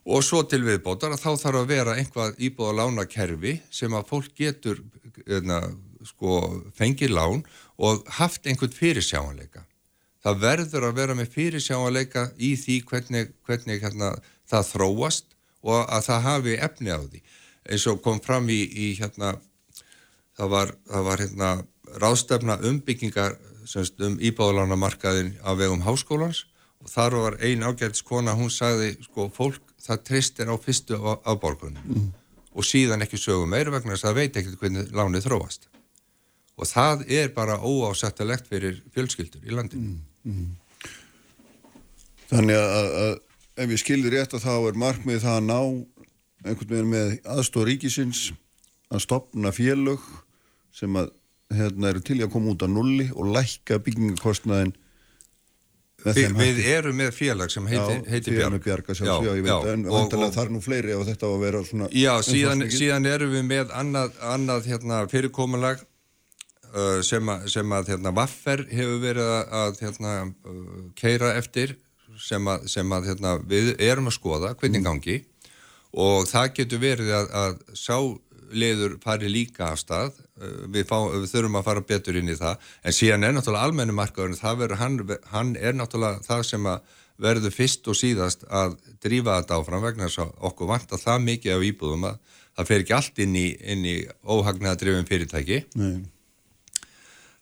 og svo til viðbótar að þá þarf að vera einhvað íbúð á lánakerfi sem að fólk getur hérna, sko, fengið lán og haft einhvern fyrirsjáanleika. Það verður að vera með fyrirsjáanleika í því hvernig, hvernig hérna, það þróast og að það hafi efni á því. Eins og kom fram í, í hérna það var, það var hérna ráðstefna umbyggingar semst, um íbáðlánamarkaðin á vegum háskólans þar var ein ágæðskona hún sagði sko fólk það tristir á fyrstu afborgunum mm. og síðan ekki sögum meira vegna þess að veit ekkert hvernig lánið þróast og það er bara óásættilegt fyrir fjölskyldur í landinu mm. Mm. Þannig að, að ef ég skildir rétt að þá er markmið það að ná einhvern veginn með aðstóð ríkisins að stopna félög sem að hérna, eru til að koma út á nulli og lækka byggingakostnaðin Vi, Við erum með félag sem heiti, heiti Bjarg. Bjarga, já, já, já, veit, en það er nú fleiri ef þetta á að vera svona Já, síðan, síðan erum við með annað, annað hérna, fyrirkomulag Uh, sem að, sem að hérna, Vaffer hefur verið að hérna, uh, keira eftir sem að, sem að hérna, við erum að skoða hvernig gangi. Og það getur verið að, að sáleður fari líka af stað. Uh, við, fá, við þurfum að fara betur inn í það. En síðan er náttúrulega almennumarkaður hann, hann er náttúrulega það sem verður fyrst og síðast að drífa þetta áfram vegna þess að okkur vant að það mikið af íbúðum að það fer ekki allt inn í, í óhagnaða drifin fyrirtæki. Nei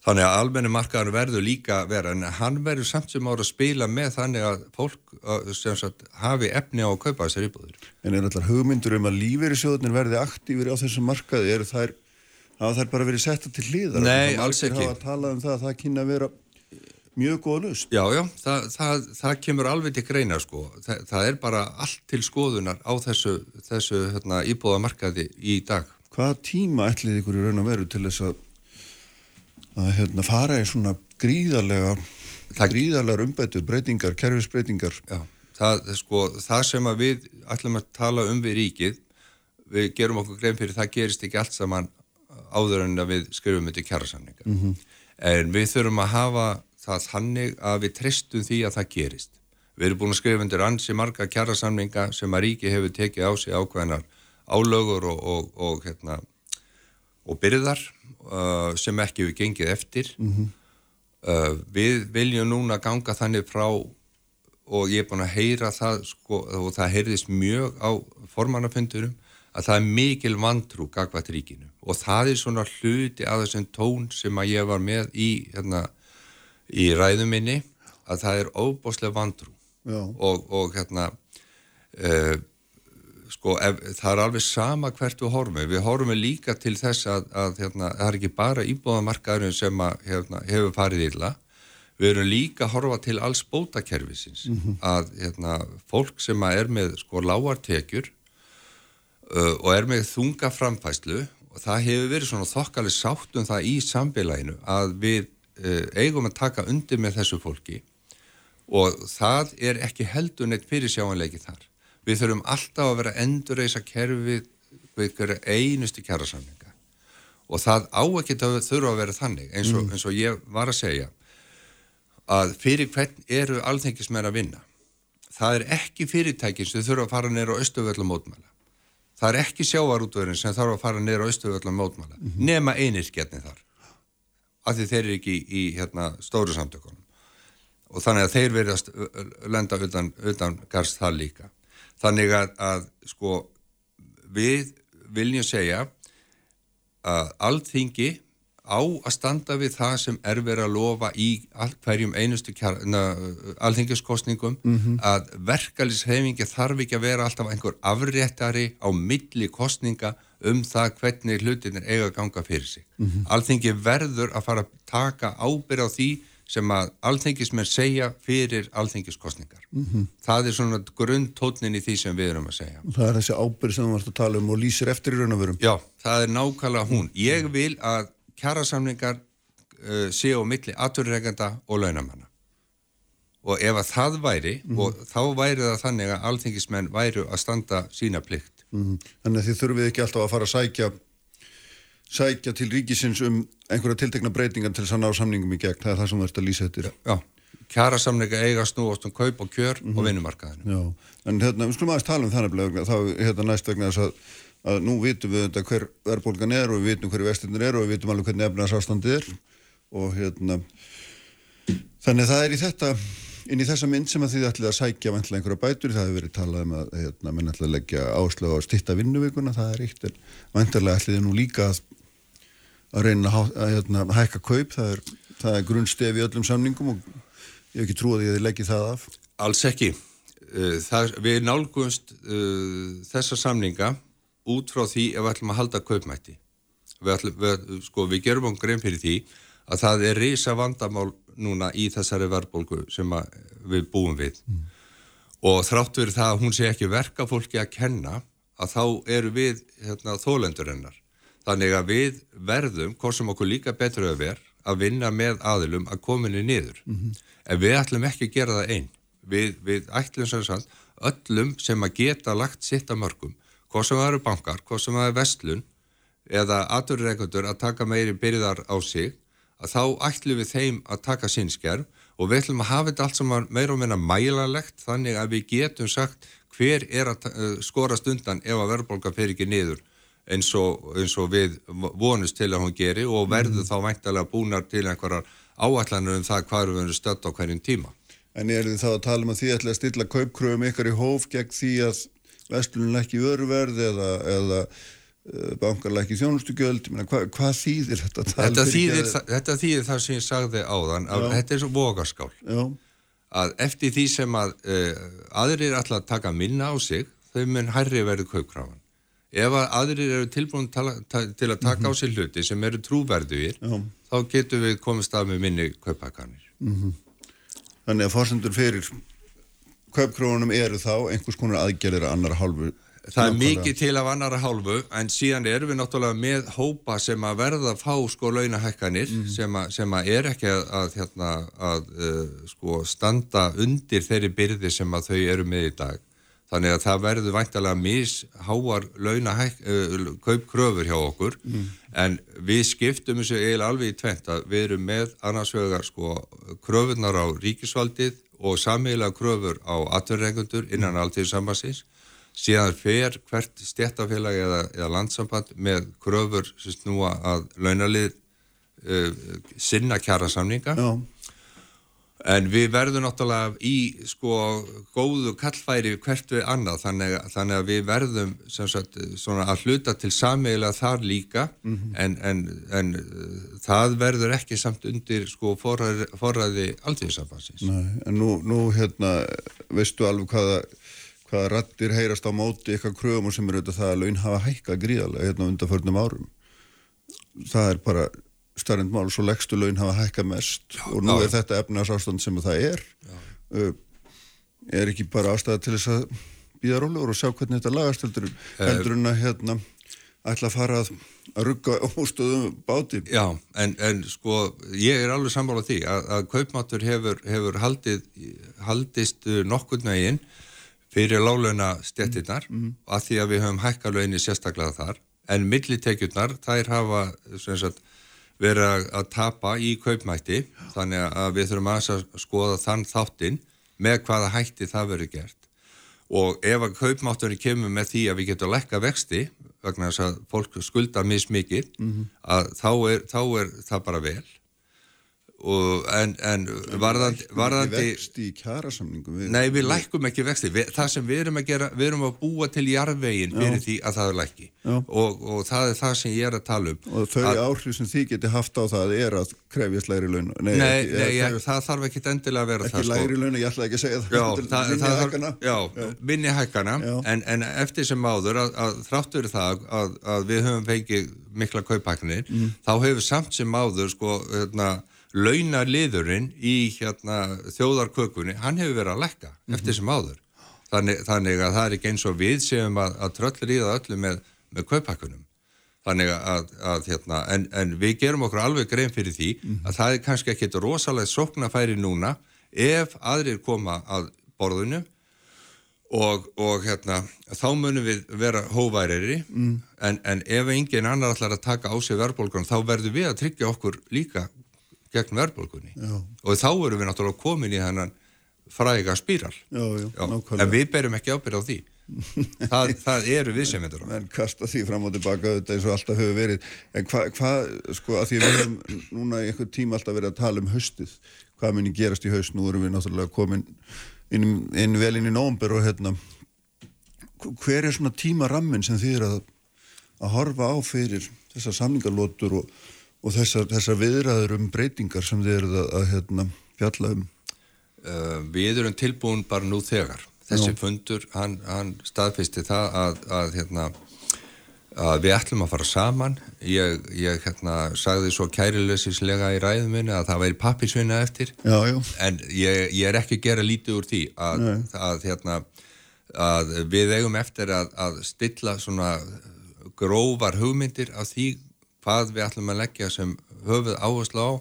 Þannig að almenni markaðar verður líka vera en hann verður samt sem ára að spila með þannig að fólk sagt, hafi efni á að kaupa þessar íbúður. En er allar hugmyndur um að lífeyrisjóðunir verði aktífur á þessum markaði? Er þær, hafa þær bara verið setta til hlýðar? Nei, alls ekki. Það hafa talað um það að það kynna að vera mjög góða lust. Já, já, það, það, það kemur alveg til greina sko. Það, það er bara allt til skoðunar á þessu, þessu hérna, íbúðamarkaði í dag. Hvaða tíma ætlið ykkur í raun og veru til þess að, að hérna, fara í svona gríðarlega, Það- gríðarlegar umbætur, breytingar, kerfisbreytingar? Það, sko, það sem að við ætlum að tala um við ríkið, við gerum okkur grein fyrir það gerist ekki allt saman áður en að við skrifum þetta kjærasamninga. En við þurfum að hafa það þannig að við tristum því að það gerist. Við erum búin að skrifa undir ansi marga kjærasamninga sem að ríki hefur tekið á sig ákveðnar álögur og, og, og, hérna, og byrðar uh, sem ekki hefur gengið eftir. Uh, við viljum núna ganga þannig frá og ég er búin að heyra það sko, og það heyrðist mjög á formannafundurum að það er mikil vantrú gagvat ríkinu og það er svona hluti að þessum tón sem að ég var með í, hérna, í ræðuminni að það er óbáslega vantrú Já. og, og hérna uh, sko ef, það er alveg sama hvert við horfum. Við horfum líka til þess að, að hérna, það er ekki bara íbúðamarkaðurinn sem að, hérna, hefur farið illa. Við erum líka að horfa til alls bótakerfisins. Að hérna, fólk sem að er með sko lágartekjur uh, og er með þunga framfæslu og það hefur verið svona þokkalig sátt um það í samfélaginu að við uh, eigum að taka undir með þessu fólki. Og það er ekki heldur neitt fyrir sjáanleiki þar. Við þurfum alltaf að vera að endurreisa kerfið við hverju einustu kjærasamninga og það á ekki að þurfa að vera þannig eins og, eins og ég var að segja að fyrir hvern eru alþengismenn að vinna. Það er ekki fyrirtækin sem þurfa að fara neyra á Östuvöllum mótmæla. Það er ekki sjávarútvörin sem þarf að fara neyra á Östuvöllum mótmæla. Nema einirskjarni þar. Af því þeir eru ekki í, í hérna, stóru samtökunum. Og þannig að þeir verðast lenda utan, utan garst það líka. Þannig að, að sko við viljum segja að alþingi á að standa við það sem er verið að lofa í hverjum einustu kjar, na, alþingiskostningum að verkalýshefingi þarf ekki að vera alltaf einhver afréttari á milli kostninga um það hvernig hlutinir eiga að ganga fyrir sig. Alþingi verður að fara að taka ábyrð á því sem að alþengismenn segja fyrir alþengiskostningar. Það er svona grundtótnin í því sem við erum að segja. Það er þessi ábyrð sem þú varst að tala um og lýsir eftir í raun og verum. Já, það er nákvæmlega hún. Ég vil að kjærasamningar uh, séu á milli aturregenda og launamanna. Og ef að það væri, og þá væri það þannig að alþingismenn væru að standa sína plikt. Mm. Þannig að þið þurfið ekki alltaf að fara að sækja sækja til ríkisins um einhverja tiltekna breytingar til þess að ná samningum í gegn. Það er það sem þú ert að lýsa eftir. Já, kjærasamninga eiga snúast um kaup og kjör og vinnumarkaðinu. Já, en hérna, við skulum aðeins tala um það nefnilega, þá hérna næst vegna þess að, að nú vitum við þetta hver verðbólgan er og við vitum hverju vestinir er og við vitum alveg hvernig efnarsástandið er og hérna, þannig að það er í þetta, inn í þessa mynd sem að þið ætlið að sækja vantilega einhverja bætur, það hefur verið talað um að hérna, menn ætlið að leggja áslögu á stitta vinnuvikuna, það er eitt, en vantilega ætlið þið nú líka að, að reyna að, að hérna, hækka kaup, það er, það er grunnstef í öllum samningum og ég hef ekki trúið að þið leggji það af. Alls ekki. Uh, Það, við nálgumst uh, þessa samninga út frá því ef við ætlum að halda kaupmætti. Við, ætlum, við, sko, við gerum okkur grein fyrir því að það er risa vandamál núna í þessari verðbólgu sem að við búum við. Og þrátt verið það að hún sé ekki verka fólki að kenna að þá eru við hérna, þólendur hennar. Þannig að við verðum, hvort sem okkur líka betur að ver, að vinna með aðilum að kominni niður. En við ætlum ekki að gera það einn. Við, við ætlum sem sagt öllum sem að geta lagt sitt að mörgum, hvort sem það eru bankar, hvort sem það er vestlun eða aturreikundur að taka meiri byrðar á sig, að þá ætlum við þeim að taka sinn skerf og við ætlum að hafa þetta allt saman meira og meina mælalegt þannig að við getum sagt hver er að uh, skorast undan ef að verðbólka fer ekki niður eins og, eins og við vonust til að hún geri og verður þá væntalega búnar til einhverjar áallanur um það hvað við verðum stödd á hverjum tíma. En er þið þá að tala um að því ætla að stilla kaupkröfum ykkar í hóf gegn því að vestlunum lækki vöruverð eða, eða uh, bankar lækki þjónustugjöld, hva, hvað þýðir þetta? Þetta þýðir, það, þetta þýðir það sem ég sagði áðan að Já. þetta er svo vogaskál Já, að eftir því sem að uh, aðrir ætla að taka minna á sig þau mun hærri verið kaupkrafan ef að aðrir eru tilbúin tala, ta, til að taka á sig hluti sem eru trúverðugir já, þá getum við komist af með minni kaupakanir Þannig að fórsendur fyrir kaupkrónunum eru þá einhvers konar aðgerðir að annar hálfu. Það er mikið til af annara hálfu en síðan erum við náttúrulega með hópa sem að verða að fá sko launahækkanir sem, að, sem að er ekki að, að, hérna, að uh, sko standa undir þeirri byrði sem að þau eru með í dag. Þannig að það verður væntalega misháar uh, kaupkröfur hjá okkur. En við skiptum þessu eiginlega alveg í tvent að við erum með annars vegar sko kröfunar á ríkisvaldið og sameiginlega kröfur á atverðrengundur innan alltíðsambasins síðan fer hvert stjættafélag eða, eða landsamband með kröfur sem snúa að launalið uh, sinna kjara samninga Já, en við verðum náttúrulega í sko góðu kallfæri hvert við annað þannig, þannig að við verðum sem sagt svona að hluta til sameigilega þar líka. En, en, en uh, það verður ekki samt undir sko forræði, forræði alltíðsambansins nei, en nú, nú hérna, veistu alveg hvaða, hvaða rattir heyrast á móti eitthvað kröfum sem eru auðvitað það að laun hafa hækkað gríðarlega hérna undanförnum árum. Það er bara starrend mál, svo leggstu laun hafa hækkað mest og nú já. er þetta efnarsástand sem það er. Uh, er ekki bara ástæða til þess að býða rólegur og sjá hvernig þetta lagast heldur, en að hérna ætla að fara að, rugga óstöðum báti. Já, en, en sko ég er alveg sammála því að, að kaupmáttur hefur, hefur haldið, haldist uh, nokkurn veginn fyrir lálauna stjettinnar að því að við höfum hækka launi sérstaklega þar en millitekjurnar þær hafa sem sagt, verið að, tapa í kaupmætti. Þannig að við þurfum að skoða þann þáttinn með hvaða hætti það verið gert. Og ef að kaupmátturinn kemur með því að við getum lekka vexti vegna þess að fólk skulda mismikið að þá er, þá er það bara vel og, en, en varðandi, varðandi Vexti í kjærasamningum. Við, Nei, við lækkum ekki vexti. Vi, það sem við erum að gera, við erum að búa til jarðvegin fyrir því að það er lækki. Og, og það er það sem ég er að tala um. Og þau áhrif sem þið geti haft á það er að krefjast lægri laun. Nei, Nei, ekki, nei ég, krefjast, það þarf ekki endilega að vera ekki það. lægri laun, ég ætla ekki að segja það. Já, heldur það, minni það hækkana. þarf, já, minni hækkana, Já. en, en eftir sem áður að, að þráttur það að, að við höfum fengið mikla kaupæknir, Mm. þá hefur samt sem áður, sko, hérna, launaliðurinn í hérna, þjóðarkökunni, hann hefur verið að lekka Mhm. eftir sem áður. Þannig, þannig að það er ekki eins og við séum að, að tröllir í það öllu með, með kaupækunum. Þannig að, að hérna, en, en við gerum okkur alveg grein fyrir því að það er kannski ekkit rosalega sóknafæri núna ef aðrir koma að borðinu og, og hérna, þá munum við vera hóværiri mm. en, en ef engin annar ætlar að taka á sig verðbólgun þá verðum við að tryggja okkur líka gegn verðbólgunni. Já. og þá erum við náttúrulega komin í þennan fræga spíral. Já, já, Já, en við berum ekki ábyrð á því. Það, það eru við sem myndur menn kasta því fram og tilbaka þetta eins og alltaf hefur verið. En hvað, hva, sko, að því við höfum núna í einhver tíma alltaf verið að tala um haustið hvað muni gerast í haust, nú erum við náttúrulega komin inn, inn vel inn í nómber og hérna hver er svona tímarammin sem þið er að, að horfa á fyrir þessar samningarlótur og, og þessar, þessar viðræður um breytingar sem þið eruð að, að hérna, fjalla um? Uh, við erum tilbúin bara nú þegar. Þessi fundur, hann, hann staðfisti það að, að, hérna, að við ætlum að fara saman. Ég, ég hérna, sagði svo kærilösislega í ræðum minni að það væri pappisvinna eftir. Já, já, en ég, ég er ekki að gera lítið úr því að, að, hérna, að við eigum eftir að, að stilla svona grófar hugmyndir af því hvað við ætlum að leggja sem höfuð áherslu á.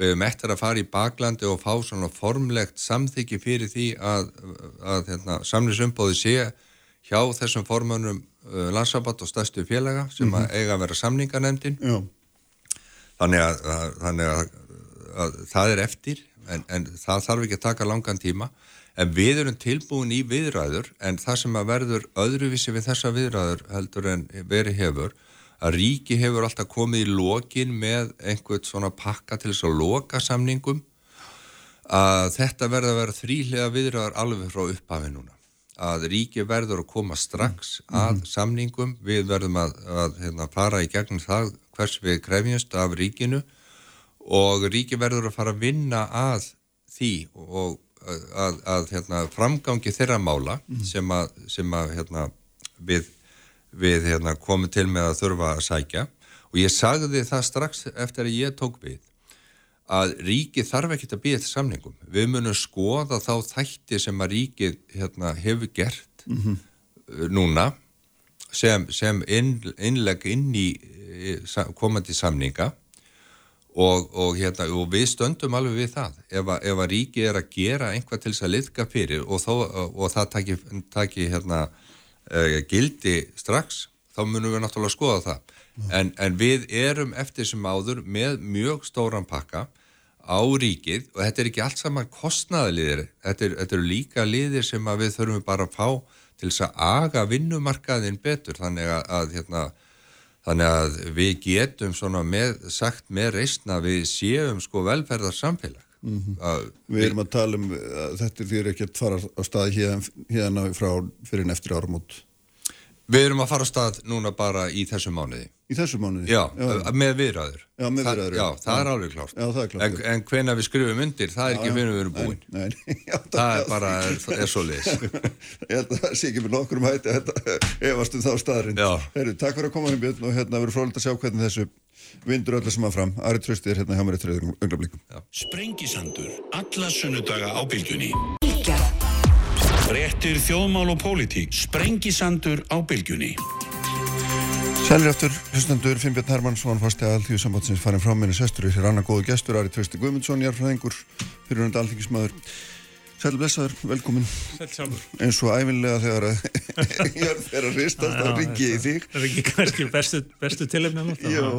Við höfum eftir að fara í baklandi og fá svona formlegt samþyggi fyrir því að, að hérna, samlýsumbóði sé hjá þessum formönum uh, landsabat og stærstu félaga sem að eiga að vera samninganemdin já, þannig að, að, þannig að, að það er eftir en, en það þarf ekki að taka langan tíma. En við erum tilbúin í viðræður en það sem að verður öðruvísi við þessa viðræður heldur en verið hefur að ríki hefur alltaf komið í lokin með einhvern svona pakka til þess að loka samningum að þetta verður að vera þrýlega viðræður alveg frá upphafi núna. Að ríki verður að koma strax að samningum, við verðum að, að hérna, fara í gegnum það hvers við krefjumst af ríkinu og ríki verður að fara að vinna að því og að, að, að hérna, framgangi þeirra mála sem að, sem að hérna, við, við hérna, komum til með að þurfa að sækja og ég sagði það strax eftir að ég tók við að ríkið þarf ekki að býja til samningum. Við munum skoða þá þætti sem að ríkið hérna, hefur gert mm -hmm. núna sem, sem inn, innleg inn í komandi samninga og, og, hérna, og við stöndum alveg við það. Ef að, ef að ríkið er að gera einhvað til þess að liðka fyrir og, þó, og það taki, taki hérna, gildi strax, þá munum við náttúrulega skoða það. En, en við erum eftir sem áður með mjög stóran pakka á ríkið og þetta er ekki allt saman kostnaðaliðir, þetta, er, eru líka liðir sem við þurfum bara að fá til þess að aga vinnumarkaðin betur þannig að, að hérna, þannig að við getum með, sagt með reysna við séum sko velferðarsamfélag mm -hmm. Við erum að tala um að þetta því ekki að fara á stað hérna frá fyrir en eftir árum út Við erum að fara á stað núna bara í þessu mánuði. Í þessu mánuði? Já, já. með viðræður. Já, með viðræður. Já, það já. er alveg klárt. Já, það er klárt. En, en hvena við skrifum undir, það er ekki fyrir við erum búin. Nei, nei. Já, það, það er bara, er, er svo liðs. Ég held að það sé ekki með nokkur um hætti að efast um þá staðrind. Já. Herru, takk fyrir að koma um björn og hérna verður frólægt að sjá hvernig þessu vindur öllu sem að fram. Ari Trösti er hérna hjá mér eftir önglablíkum. Réttir þjóðmál og pólitík, sprengisandur á bylgjunni. Sælirjáftur, hlustendur, Finnbjörn Hermansson, fasti að alltíðu sambandsins farin frá minni sestur í hér annar góðu gestur, Ari Tveisti Guðmundsson, járfræðingur, fyrirhund alþingismæður. Sæli blessaður, velkomin. Sæli sjálfur. En svo æfinlega þegar ég er að ristast að ringi í þig. Það er ekki kannski bestu, bestu tilefnum. Jó,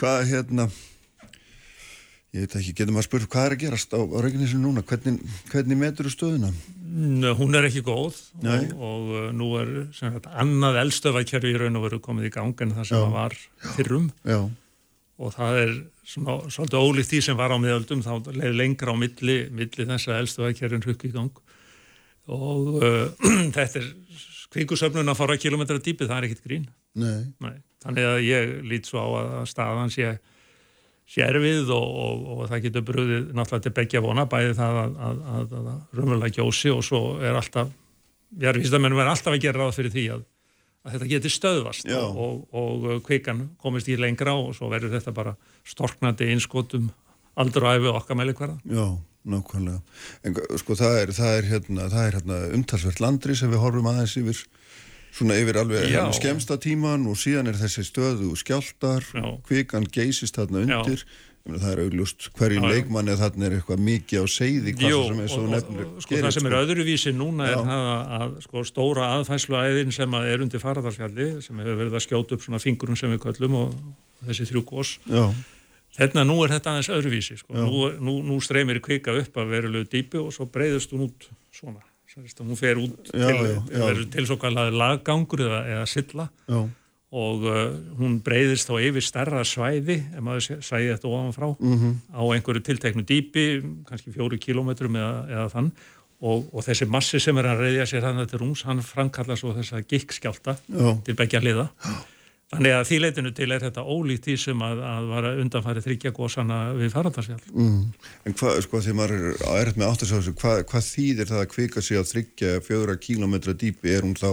hvað hérna, ég veit ekki, getur maður að spyrja hvað er að gerast á, Reykjanesinu núna? Hvernig, hvernig metur þú stöðuna? Hún er ekki góð og, og uh, nú er sagt, annað eldstöðvækjari í raun og veru komið í gang en það sem Já. var fyrrum Já. og það er svona, svolítið ólíkt því sem var á miðöldum þá leiði lengra á milli, milli þess að eldstöðvækjarin hukk í gang og uh, þetta er kvíkusöfnun að fara kilometra dýpið, það er ekkit grín Nei. Nei. þannig að ég lít svo á að staðan sé sérfið og, og, og það getur brúðið náttúrulega til begja vona bæði það að, að, að, að rumvöla gjósi og svo er alltaf jarðvísdamennum er alltaf að gera ráð fyrir því að þetta getur stöðvast og, og kvikan komist í lengra og svo verður þetta bara storknandi einskotum aldur og meðleik hverða Já, nákvæmlega. En sko það er, það er, hérna, það er hérna, umtalsvert landri sem við horfum aðeins yfir svona yfir alveg hérna skemsta tíman og síðan er þessi stöðu skjáltar, kvikan geysist þarna undir. Það er auglust hverjum leikmann eða þarna er eitthvað mikið á seiði Jú, og, og, og sko það sem er sko. öðruvísi núna Já. er það að, sko, stóra aðfæsluæðin sem að er undir faradarsfjalli sem hefur verið að skjóta upp svona fingurum sem við köllum og þessi þrjú gós Þarna nú er þetta aðeins öðruvísi sko. nú, nú, nú streymir kvika upp að verulegu dýpi og svo breyðust hún út svona hún fer út já, til, já, til svo kallar laggangur eða, eða silla. Og uh, hún breyðist þá yfir starra svæði ef maður sæði þetta ofanfrá mm -hmm. á einhverju tilteknu dýpi kannski fjóru kílómetrum eða, eða þann. Og, og þessi massi sem er að reyðja sér þannig er rúms, hann framkalla svo þessa gikkskjálta til begja liða Þannig að því leitinu til er þetta ólíkt því sem að, að var undanfærið þryggja góðsanna við farandarsfjall. Mm. En hvað, sko, því maður er á erð með áttasjásu, hvað, hvað þýðir það að kvika sig á þryggja fjögra kílometra dýpi? Er hún þá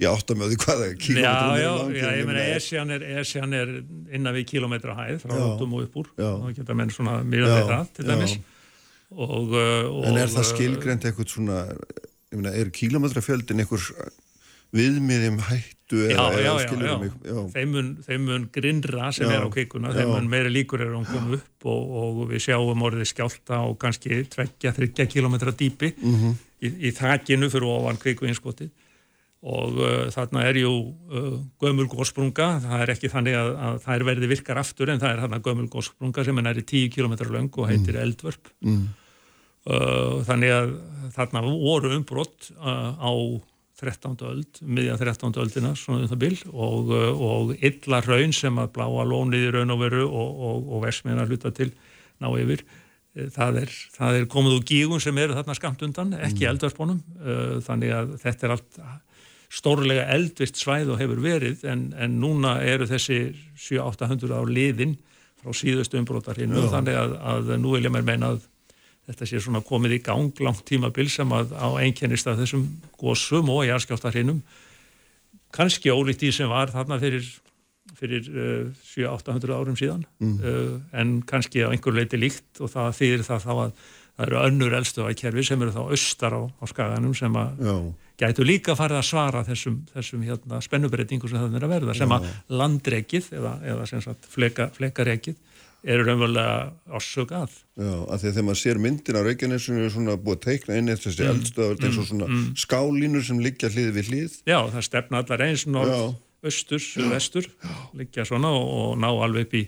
í áttamöði hvaða kílometra? Já, já, já, ég meina Esjan er, Esjan er innan við kílometra hæð frá áttum og upp úr. Þá geta menn svona mjög við það til dæmis. Og, og, en er það skilgrend eitthvað svona, ég meina, er kílometrafjöldin eitthvað viðmiðjum hættu já, eða, já, já, mig, þeim, mun, þeim mun grinnra sem er á kvikuna þeim mun meiri líkur er að hún kom upp og, og við sjáum orðið skjálta og kannski tveggja, þryggja kilometra dýpi mm -hmm. í, í þakkinu fyrir ofan kvikvinskoti og uh, þarna er jú uh, gömul góðsprunga, það er ekki þannig að, að það er verið virkar aftur en það er þarna gömul góðsprunga sem er næri 10 km lang og heitir mm. eldvörp mm. Uh, þannig að þarna voru umbrott uh, á 13. öld, miðja 13. öldina svona um það bil og, uh, og illa raun sem að bláa lónið í raun og veru og, og, og versmiðna hluta til ná yfir eh, það er, það er komið úr gígun sem eru þarna skamt undan, ekki mm. eldvarspunum uh, þannig að þetta er allt stórlega eldvist svæð og hefur verið en, en núna eru þessi 7-800 á liðin frá síðustu umbrótar hinn þannig að, að nú vil ég mér meina að þetta sé svona komið í gang langt tímabil sem að á einkennist af þessum góðsum og jarðskjáttarhinum kannski ólíkt í sem var þarna fyrir fyrir uh, 700-800 árum síðan mm. uh, en kannski á einhver leiti líkt og það þýðir það þá að það eru önnur eldstöðakerfi sem eru þá austar á, á skaganum sem að Já. gætu líka farið að svara þessum, þessum hérna, spennubreitingu sem það er að verða sem Já. að landreikið eða, eða sem sagt fleka, flekareikið eru raunverulega ásög að. Já, af því að þegar maður sér myndin á Reykjanesinu er svona búið að teikna inn eftir þessi mm, eldstöðar eins og mm, svona mm, skálínur sem liggja hlið við hlið. Já, það stefna allar eins norð, östur, vestur, liggja svona og, og ná alveg upp í,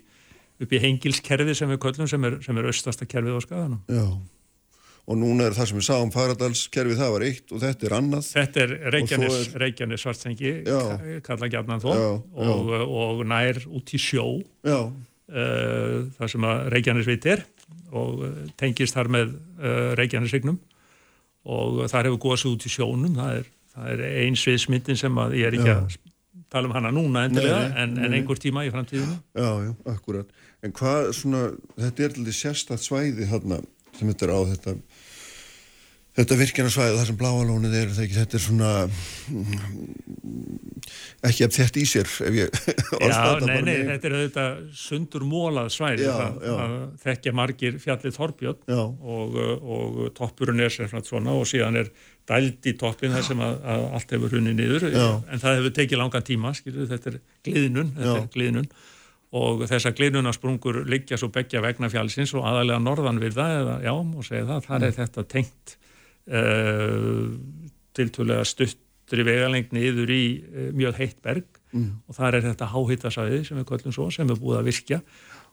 upp í hengilskerfi sem við köllum sem er, sem er östasta kerfið á skaganum. Já, og núna er það sem við sáum Faradalskerfi, það var eitt og þetta er annað. Þetta er Reykjanes, er... Reykjanes svartsengi, kalla gætnan þó, og, og nær út í sjó. Já uh, það sem að Reykjanesvit er og eh, tengist þar með uh, Reykjanesvignum og þar hefur góðsug út í sjónum. Það er, er einsviðsmyndin sem að ég er ekki já. að tala um hana núna endilega nei, en, nei, en einhver tíma í framtíðinu Já, já, akkurat. En hvað svona, þetta er til því sérstatt svæði hérna sem þetta er á þetta Þetta virkjarnarsvæði þar sem bláalónið er þetta er svona ekki að þetta í sér ef ég Já, nei, nei, þetta er þetta sundur mólað svæði já, já. þekkja margir fjallið Þorbjörn og, og toppurinn er sér svona og síðan er dæld í toppin þar sem að, að allt hefur hunni niður. Já. en það hefur tekið langan tíma skilur, þetta er gliðnun, þetta er gliðnun. Og þessar gliðnunasprungur liggja svo begja vegna fjallsins og aðalega norðan við það eða já, og segja það, þar er þetta tengt uh, tiltvölega stuttri vegalengni yfir í uh, mjög heitt berg. Mm. og þar er þetta háhittasæði sem við kallum svo, sem er búið að virkja.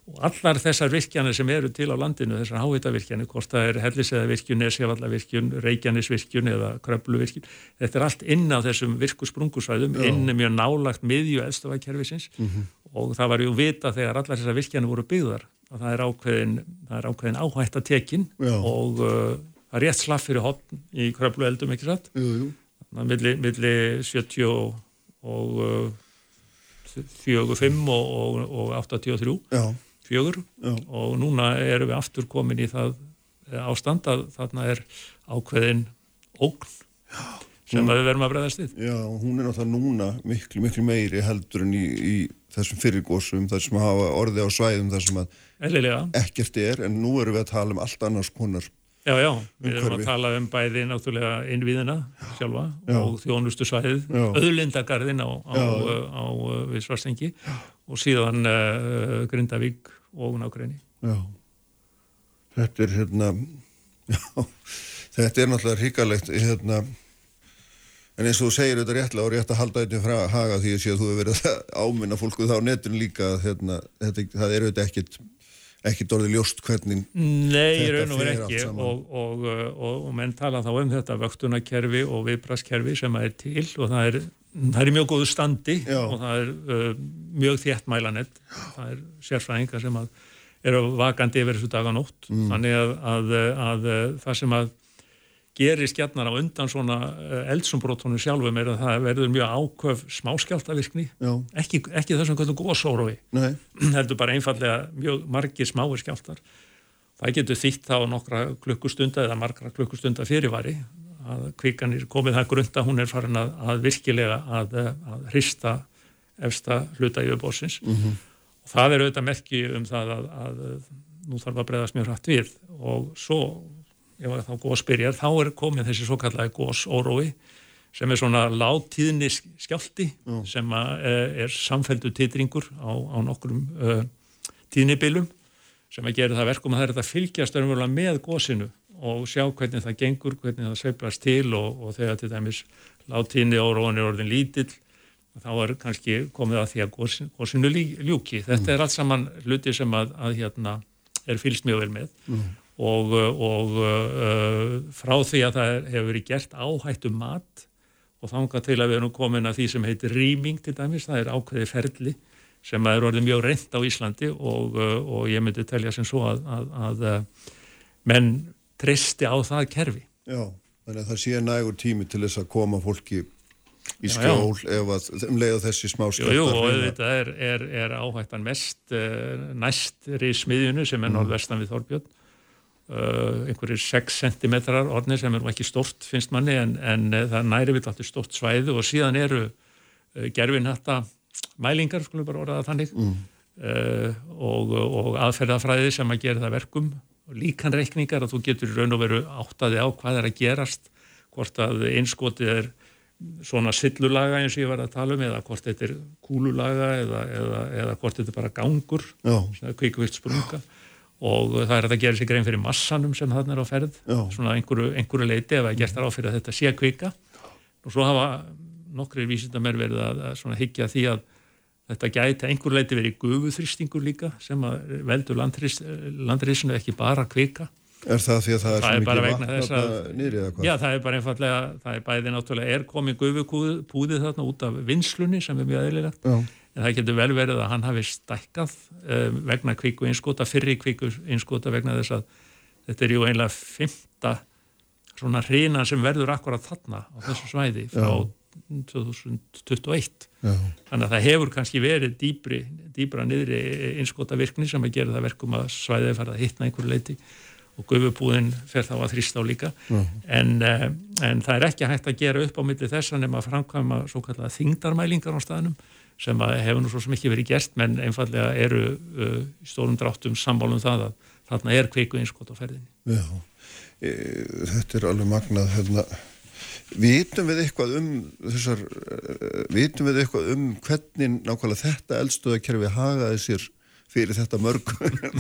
Og allar þessar virkjanir sem eru til á landinu, þessar háhittavirkjanir, hvort það er helliseðavirkjun, nesjavallavirkjun, reykjanisvirkjun eða kröpluvirkjun, þetta er allt inn á þessum virkusprungusvæðum, inn mjög nálagt miðju eðstofakerfisins mm -hmm. og það var ju vita þegar allar þessar virkjanir voru byggðar að það er ákveðin, það er ákveðin áhættatekin og uh, er rétt slaff fyrir hotn í kröplu eldum ekki satt milli, milli 70 og, og uh, 45 og, og, og 83 Já. fjögur Já. og núna erum við aftur komin í það eh, ástand að þarna er ákveðin ógn Já. sem hún, við verðum að bregðast við Já, hún er náttúrulega núna miklu, miklu meiri heldur en í, í þessum fyrirgósum, þar sem hafa orði á svæðum þar sem að Eðlilega. ekkert er en nú erum við að tala um allt annars konar Já, já, við erum að tala um bæði náttúrulega innvíðina sjálfa já. og þjónustu svæðið, öðlindagarðin á, á, á, á við Svarstengi og síðan uh, Grindavík og Nákvæðinni. Já, þetta er hérna, já, þetta er náttúrulega hrikalegt hérna, en eins og þú segir þetta réttlega og rétt að halda þetta frá haga því að þú hefur verið að áminna fólku þá netun líka að hérna, þetta, það eru þetta ekkit ekkert orðið ljóst hvernig Nei, raun og verið ekki og, og, og, og menn tala þá um þetta vöktunarkerfi og viðbraskerfi sem er til og það er, það er mjög góðu standi Já. og það er uh, mjög þéttmælanett það er sérfræðingar sem eru vakandi yfir þessu dag á nótt mm. þannig að, að, að, að það sem að gerist gætnar á undan svona eh, eldsumbrótonum sjálfum er að það verður mjög áköf smáskjáltavirkni ekki, ekki þessum hvernig góðsórói heldur bara einfallega mjög margir smáir skjáltar það getur þýtt þá nokkra klukkustunda eða margra klukkustunda fyrirvari. Að kvikanir komið það grunda hún er farin að, að virkilega að, að hrista efsta hluta yfirbósins mm -hmm. og það er auðvitað merki um það að, að nú þarf að breyðast mjög hrætt við. Og svo ef þá góðsbyrjar, þá er komið þessi svo kallagi góðsórói sem er svona láttíðni skjálti mm. sem eh, er samfældu titringur á, á nokkrum uh, tíðnibilum sem að gera það verkum að það er að fylgjast örmulega með góðsinu og sjá hvernig það gengur, hvernig það sveiflast til og, og þegar til dæmis láttíðni óróin er orðin lítill þá er kannski komið að því að góðsinu ljúki. Þetta mm. er allt saman hluti sem að, að hérna er fylgst mjög vel með mm og, og uh, frá því að það hefur verið gert áhættu mat og þánga til að við erum komin að því sem heitir rýming til dæmis, það er ákveði ferli sem er orðið mjög reynd á Íslandi og, uh, og ég myndi telja sem svo að, að, að uh, menn treysti á það kerfi. Já, þannig að það sé nægur tími til þess að koma fólki í skjól já, já. ef að um leiða þessi smá skjálta. Jú, jú, og þetta er, er, er áhættan mest uh, næstri smiðjunu sem er mm. norðvestan við Þorbjörn Uh, einhverjir 6 cm orðnir sem er ekki stort finnst manni en, en uh, það næri við alltaf stort svæði og síðan eru uh, gerfinhætta mælingar, skulum bara orða það þannig mm. uh, og, og aðferðafræði sem að gera það verkum og líkanreikningar að þú getur raun og veru áttaði á hvað er að gerast hvort að einskotið er svona sillulaga eins og ég var að tala um eða hvort þetta er kúlulaga eða, eða, eða hvort þetta er bara gangur kvíkvikt sprunga og það er að það gerir sig grein fyrir massanum sem þarna er á ferð. Já. svona einhverju, einhverju leiti ef það gerst þar á fyrir að þetta sé kvika. Og svo hafa nokkri vísindamær verið að, að higgja því að þetta gæti einhverju leiti verið gufuþrýstingur líka sem veldur landriðsinu ekki bara kvika. Er það því að það er svo mikið vatn nýri eða hvað? Já, það er bara einfallega, það er bæði náttúrulega er komið gufupúðið þarna út af vinslunni sem er mjög eðlilegt en það getur vel verið að hann hafi stækkað um, vegna kvíku einskota, fyrri kvíku einskota vegna þess að þetta er ju einlega fymta svona hrína sem verður akkurat þarna á þessu svæði frá Já. 2021 Já. þannig að það hefur kannski verið dýbri, dýbra niðri einskota virkni sem að gera það verkum að svæðið fara að hittna einhverju leiti og gufubúðin fer þá að þrýsta á líka en, uh, en það er ekki hægt að gera upp á milli þess að nefna að framkvæma svo kallega þingdarmælingar á staðnum sem hefur nú svo sem ekki verið gert menn einfallega eru uh, í stórum dráttum sambálum það að þarna er kveiku einskot á ferðinni. Já, e, þetta er alveg magnað hérna. Vitum við eitthvað um þessar, uh, vitum við eitthvað um hvernig nákvæmlega þetta eldstöðakerfi hagaði sér fyrir þetta mörg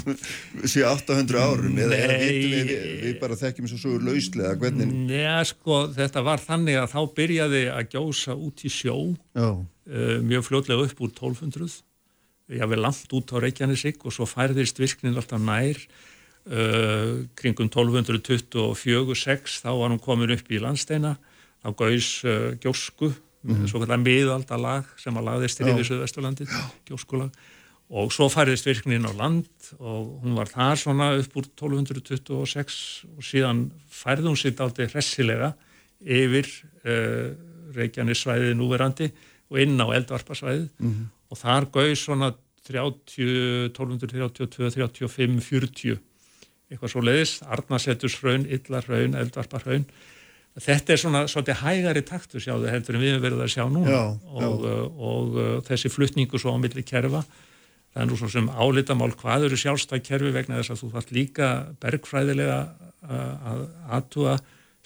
síðan 800 árum eða er að vitum við, við bara þekkjum svo svo lauslega hvernig... Nei, sko, þetta var þannig að þá byrjaði að gjósa út í sjó uh, mjög fljóðlega upp úr 1200 ég hafði langt út á Reykjanesík og svo færðist virknin alltaf nær uh, kringum 1224-6 þá var hún komin upp í landsteina þá gauðs uh, gjósku mm -hmm. svo kallar miðaldalag sem að lagðist til yfir Suðvesturlandið, gjóskulag og svo færðist virknin á land og hún var þar svona upp úr 1226 og síðan færði hún sitt aldrei hressilega yfir uh, Reykjanesvæðið núverandi og inn á eldvarpasvæðið mm -hmm. og þar gauð svona 30, 1232, 35, 40 eitthvað svo leiðis, Arnasettusraun, Illarraun, Eldvarparraun þetta er svona svolítið hægari taktu sjáðu heldur en við hefum verið að sjá núna já, og, já. Og, og, og þessi flutningu svo á milli kerfa það er nú svona sem álitamál hvað eru sjálfstækkerfi vegna þess að þú þarf líka bergfræðilega að aðtúa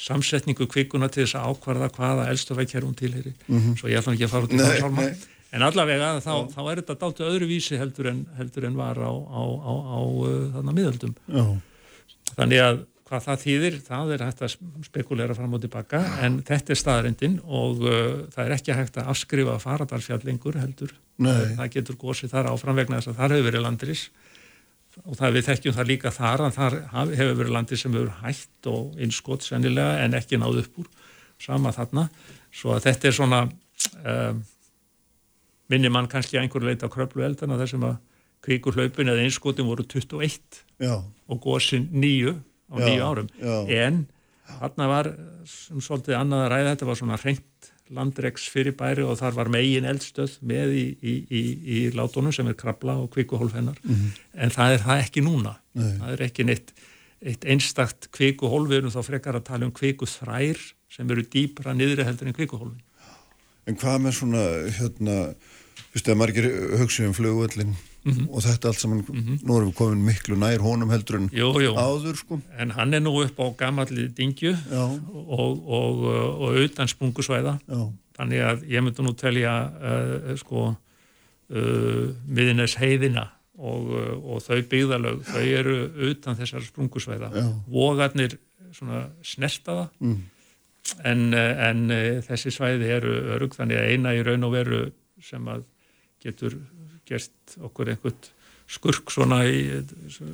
samsetningu kvikuna til þess að ákvarða hvaða elstofækkerfum tilheri mm -hmm. svo ég ætla ekki að fara út í það sjálfma en allavega þá, þá er þetta dáttu öðru vísi heldur en, heldur en var á, á, á, á þarna miðöldum. Já. þannig að hvað það þýðir, það er hægt að spekulera fram og tilbaka, en þetta er staðarindin og uh, það er ekki hægt að afskrifa faradarfjallengur heldur Nei. það getur gósið þar áfram vegna þess að þar hefur verið landris og það við þekkjum það líka þar að þar hefur verið landris sem hefur hægt og innskott sennilega en ekki náð upp úr sama þarna, svo að þetta er svona um, minnir mann kannski einhverju leita á kröplu eldana þessum að kvíkurhlaupin eða innskottin voru 21 Já. og gósin nýju á nýju árum já. en hann var um svolítið annað að ræða þetta var svona reynd landreiks fyrir bæri og þar var megin eldstöð með í, í, í, í látunum sem er krabla og kvikuhólfennar mm -hmm. en það er það ekki núna. Nei. það er ekki neitt eitt einstakt kvikuhólf. Við erum þá frekar að tala um kvikuþrær sem eru dýpra niðri heldur en kvikuhólfin. En hvað með svona hérna, þú veist að margir hugsa um flugvöllin Mm -hmm. og þetta allt saman, mm -hmm. nú erum við komin miklu nær honum heldur en jú, jú. áður sko. en hann er nú upp á gammalli dingju og, og, og utan spungusvæða þannig að ég myndi nú telja uh, sko uh, miðinnes heiðina og, og þau byggðalög, þau eru utan þessar sprungusvæða vogarnir svona snertaða mm. en, en þessi svæði eru örug þannig að eina í raun og veru sem að getur gert okkur einhvert skurk svona í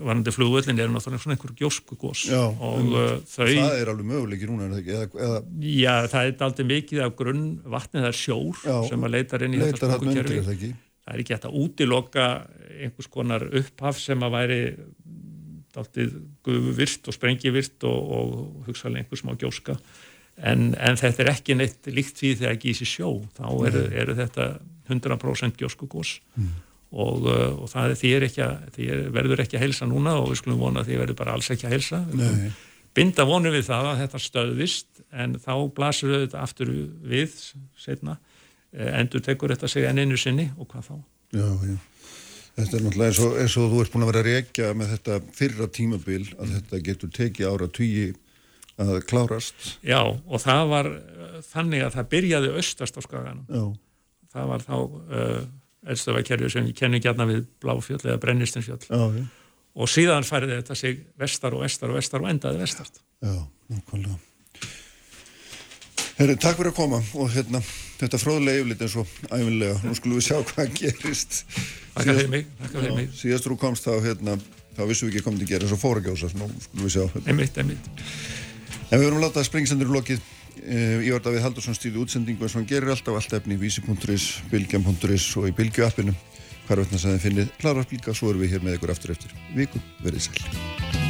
varandi flugvöldin er náttúrulega svona einhver gjóskugós og uh, þau það er alveg möguleikir núna eða, eða... já það er aldrei mikið af grunn vatnið það er sjór já, sem að leitar inn í þetta sprungukerfi það, það er ekki hægt að útiloka einhvers konar upphaf sem að væri aldrei gufuvirt og sprengivirt og, og hugsaðlega einhvers má gjóska. En, en þetta er ekki neitt líkt því þegar ekki í sér sjó. Þá eru, eru þetta 100% gjóskugós mm. og, uh, og það því, ekki að, því verður ekki að helsa núna og við skulum vona að því verður bara alls ekki að helsa binda vonum við það að þetta stöðvist en þá blasur þetta aftur við setna endur tekur þetta sig enn einu sinni og hvað þá? Já, já. Þetta er náttúrulega eins og, eins og þú ert búin að vera að reykja með þetta fyrra tímabil að þetta getur tekið ára tugi að klárast. Já, og það var uh, þannig að það byrjaði austast á skaganum. Já. Það var þá uh, eldstöfakerfið sem ég kennu gætna við Bláfjöld eða Brennistinsfjöld. Já. Og síðan færði þetta sig vestar og vestar og vestar og endaði vestast. Já, nákvæmlega. Herri, takk fyrir að koma og hérna, þetta fróðlega yfirleitt eins og æfinlega, nú skulum við sjá hvað gerist. Takk fyrir mig, mig. Síðast þú komst þá, hérna, þá vissum við ekki komið til að gera eins og fóra gjósa, nú skulum við sjá. Hérna. Einmitt, einmitt. En við verðum að láta springsendur í lokið. Ég var Davíð Haldursson stýði útsendingu eins og hann gerir alltaf, allt efni í vísi.is, bilgjam.is og í bilgjuappinu. Hvar veitna sem þið finnið klararplíka, svo erum við hér með ykkur aftur eftir viku. Verðið sæl.